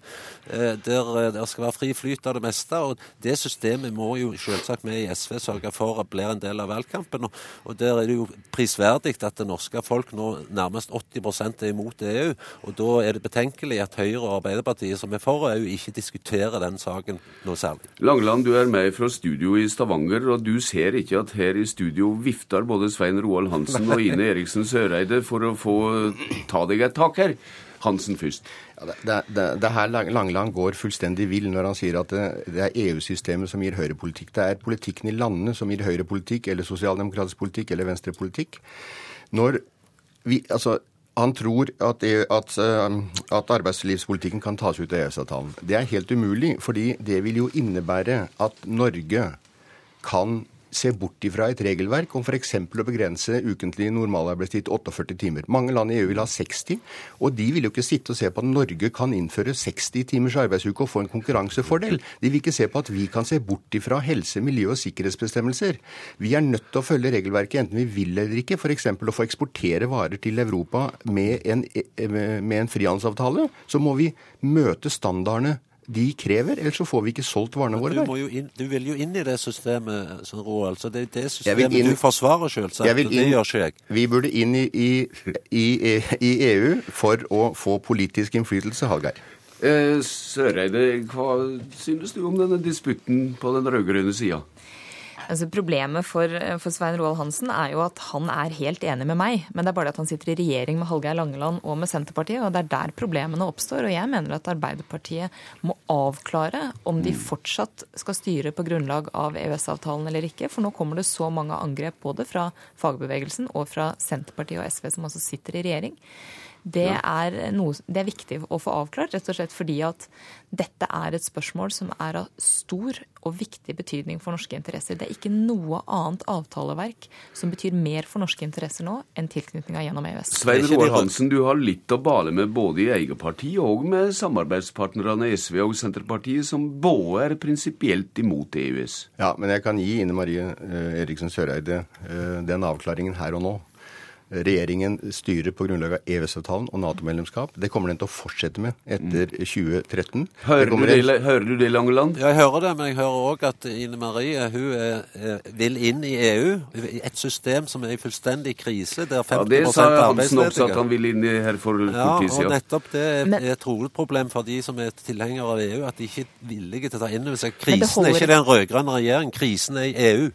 eh, der eh, det skal være fri flyt av det meste. og Det systemet må jo selvsagt vi i SV sørge for at blir en del av valgkampen. Og Der er det jo prisverdig at det norske folk nå nærmest 80% er imot EU. og Da er det betenkelig at Høyre og Arbeiderpartiet, som er for EU, ikke diskuterer den saken nå særlig. Langeland, du er med fra studio i Stavanger, og du ser ikke at her i studio vifter både Svein Roald Hansen og Ine Eriksen Søreide for å få ta deg et tak her. Hansen først. Ja, det, det, det her Langeland går fullstendig vill når han sier at det, det er EU-systemet som gir høyrepolitikk. Det er politikken i landene som gir høyrepolitikk eller sosialdemokratisk politikk eller venstrepolitikk. Når vi, altså, han tror at, at, eh, at, arbeidslivspolitikken kan tas ut av EØS-avtalen. Det er helt umulig, fordi det vil jo innebære at Norge kan se bort ifra et regelverk om f.eks. å begrense ukentlig normalarbeidstid til 48 timer. Mange land i EU vil ha 60, og de vil jo ikke sitte og se på at Norge kan innføre 60 timers arbeidsuke og få en konkurransefordel. De vil ikke se på at vi kan se bort ifra helse-, miljø- og sikkerhetsbestemmelser. Vi er nødt til å følge regelverket enten vi vil eller ikke. F.eks. å få eksportere varer til Europa med en, med en frihandelsavtale. Så må vi møte standardene de krever, ellers så får vi ikke solgt varene våre der. Inn, du vil jo inn i det systemet, sånn, Roald. Så det er det systemet inn, du forsvarer selvsagt, så det gjør ikke jeg. Vi burde inn i, i, i, i, EU for å få politisk innflytelse, Hallgeir. Eh, Søreide, hva synes du om denne disputten på den rød-grønne sida? Altså Problemet for, for, Svein Roald Hansen er jo at han er helt enig med meg, men det er bare at han sitter i regjering med Hallgeir Langeland og med Senterpartiet, og det er der problemene oppstår. Og jeg mener at Arbeiderpartiet må avklare om de fortsatt skal styre på grunnlag av EØS-avtalen eller ikke, for nå kommer det så mange angrep både fra fagbevegelsen og fra Senterpartiet og SV, som altså sitter i regjering. Det er, noe, det er viktig å få avklart, rett og slett fordi at dette er et spørsmål som er av stor og viktig betydning for norske interesser. Det er ikke noe annet avtaleverk som betyr mer for norske interesser nå enn tilknytninga gjennom EØS. Svein Roar Hansen, du har litt å bale med både i eget parti og med samarbeidspartnerne SV og Senterpartiet, som både er prinsipielt imot EØS. Ja, men jeg kan gi Ine Marie eh, Eriksen Søreide eh, den avklaringen her og nå. Regjeringen styrer på grunnlag av EØS-avtalen og Nato-medlemskap. Det kommer den til å fortsette med etter 2013. Hører, du det, hører du det, Langeland? Ja, jeg hører det, men jeg hører òg at Ine Marie hun er, er, vil inn i EU. Et system som er i fullstendig krise, der 50 ja, Det sa Hansen også at han vil inn i her for kort tid siden. Ja, og nettopp det er, et et hovedproblem for de som er tilhengere av EU, at de ikke er villige til å ta inn over seg krisen. er ikke den rød-grønne regjeringen, krisen er i EU.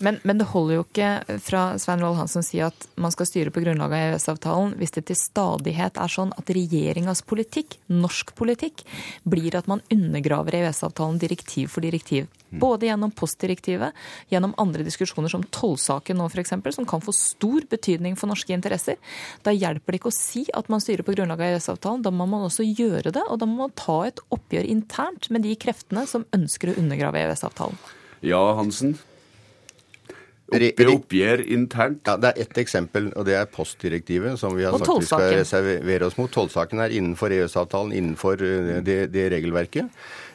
Men, men, det holder jo ikke fra Svein Roald Hansen å si at man skal styre på grunnlag av EØS-avtalen hvis det til stadighet er sånn at regjeringas politikk, norsk politikk, blir at man undergraver EØS-avtalen direktiv for direktiv. Både gjennom postdirektivet, gjennom andre diskusjoner som tollsaken nå f.eks., som kan få stor betydning for norske interesser. Da hjelper det ikke å si at man styrer på grunnlag av EØS-avtalen. Da må man også gjøre det, og da må man ta et oppgjør internt med de kreftene som ønsker å undergrave EØS-avtalen. Ja, Hansen? Oppgjør internt? Ja, Det er ett eksempel, og det er postdirektivet, som vi har sagt vi skal reservere oss mot. Tollsaken er innenfor EØS-avtalen, innenfor eh, det, det regelverket.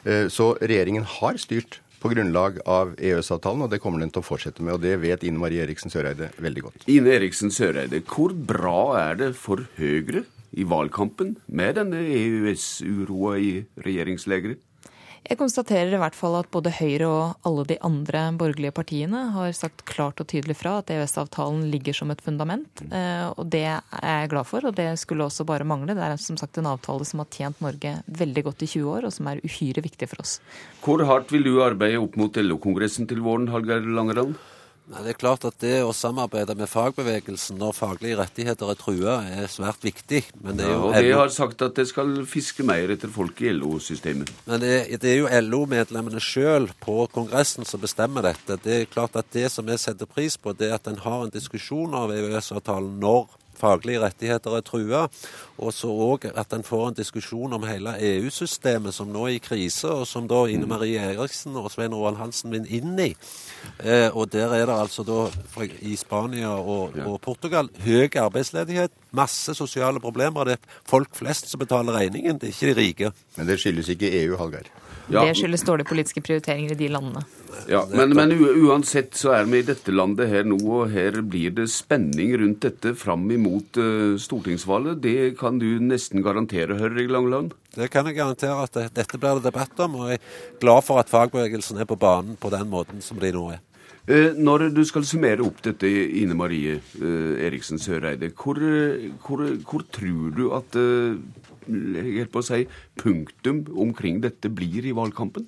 Eh, så regjeringen har styrt på grunnlag av EØS-avtalen, og det kommer den til å fortsette med. Og det vet Ine Marie Eriksen Søreide veldig godt. Ine Eriksen Søreide, hvor bra er det for Høyre i valgkampen med denne EØS-uroa i regjeringslegeret? Jeg konstaterer i hvert fall at både Høyre og alle de andre borgerlige partiene har sagt klart og tydelig fra at EØS-avtalen ligger som et fundament. Eh, og det er jeg glad for, og det skulle også bare mangle. Det er som sagt en avtale som har tjent Norge veldig godt i 20 år, og som er uhyre viktig for oss. Hvor hardt vil du arbeide opp mot LO-kongressen til våren, Hallgeir Langeland? Nei, det er klart at det å samarbeide med fagbevegelsen når faglige rettigheter er trua, er svært viktig. Men det er jo ja, og de har sagt at det skal fiske mer etter folk i LO-systemet. Men det, det, er jo LO-medlemmene sjøl på Kongressen som bestemmer dette. Det er klart at det som vi setter pris på, det er at en har en diskusjon av EØS-avtalen når faglige rettigheter er trua. Og så òg at en får en diskusjon om hele EU-systemet, som nå er i krise, og som da Ine Marie Eriksen og Svein Roald Hansen vil inn i. Eh, og der er det altså da i Spania og, og, Portugal høy arbeidsledighet, masse sosiale problemer. Det er folk flest som betaler regningen, det er ikke de rike. Men det skyldes ikke EU, Hallgeir? Ja. Det skyldes dårlige politiske prioriteringer i de landene. Ja, Men, men uansett så er vi i dette landet her nå, og her blir det spenning rundt dette fram imot uh, stortingsvalget. Det kan du nesten garantere, Hørrig Langland? Det kan jeg garantere at det, dette blir det debatt om, og jeg er glad for at fagbevegelsen er på banen på den måten som de nå er. Uh, når du skal summere opp dette, Ine Marie uh, Eriksen Søreide, hvor, hvor, hvor, tror du at helt på å si, punktum omkring dette blir i valgkampen?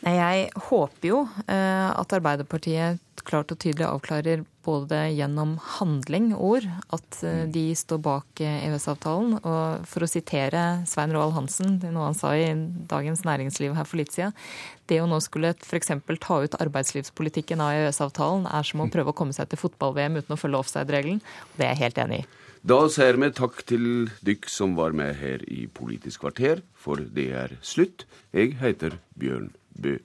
Nei, Jeg håper jo eh, at Arbeiderpartiet klart og tydelig avklarer både gjennom handling, ord, at eh, de står bak EØS-avtalen. Og for å sitere Svein Roald Hansen, det noe han sa i Dagens Næringsliv her for litt siden, det å nå skulle f.eks. ta ut arbeidslivspolitikken av EØS-avtalen er som å prøve å komme seg til fotball-VM uten å følge offside-regelen. Det er jeg helt enig i. Da sier vi takk til dykk som var med her i Politisk kvarter, for det er slutt. Jeg heter Bjørn Bø.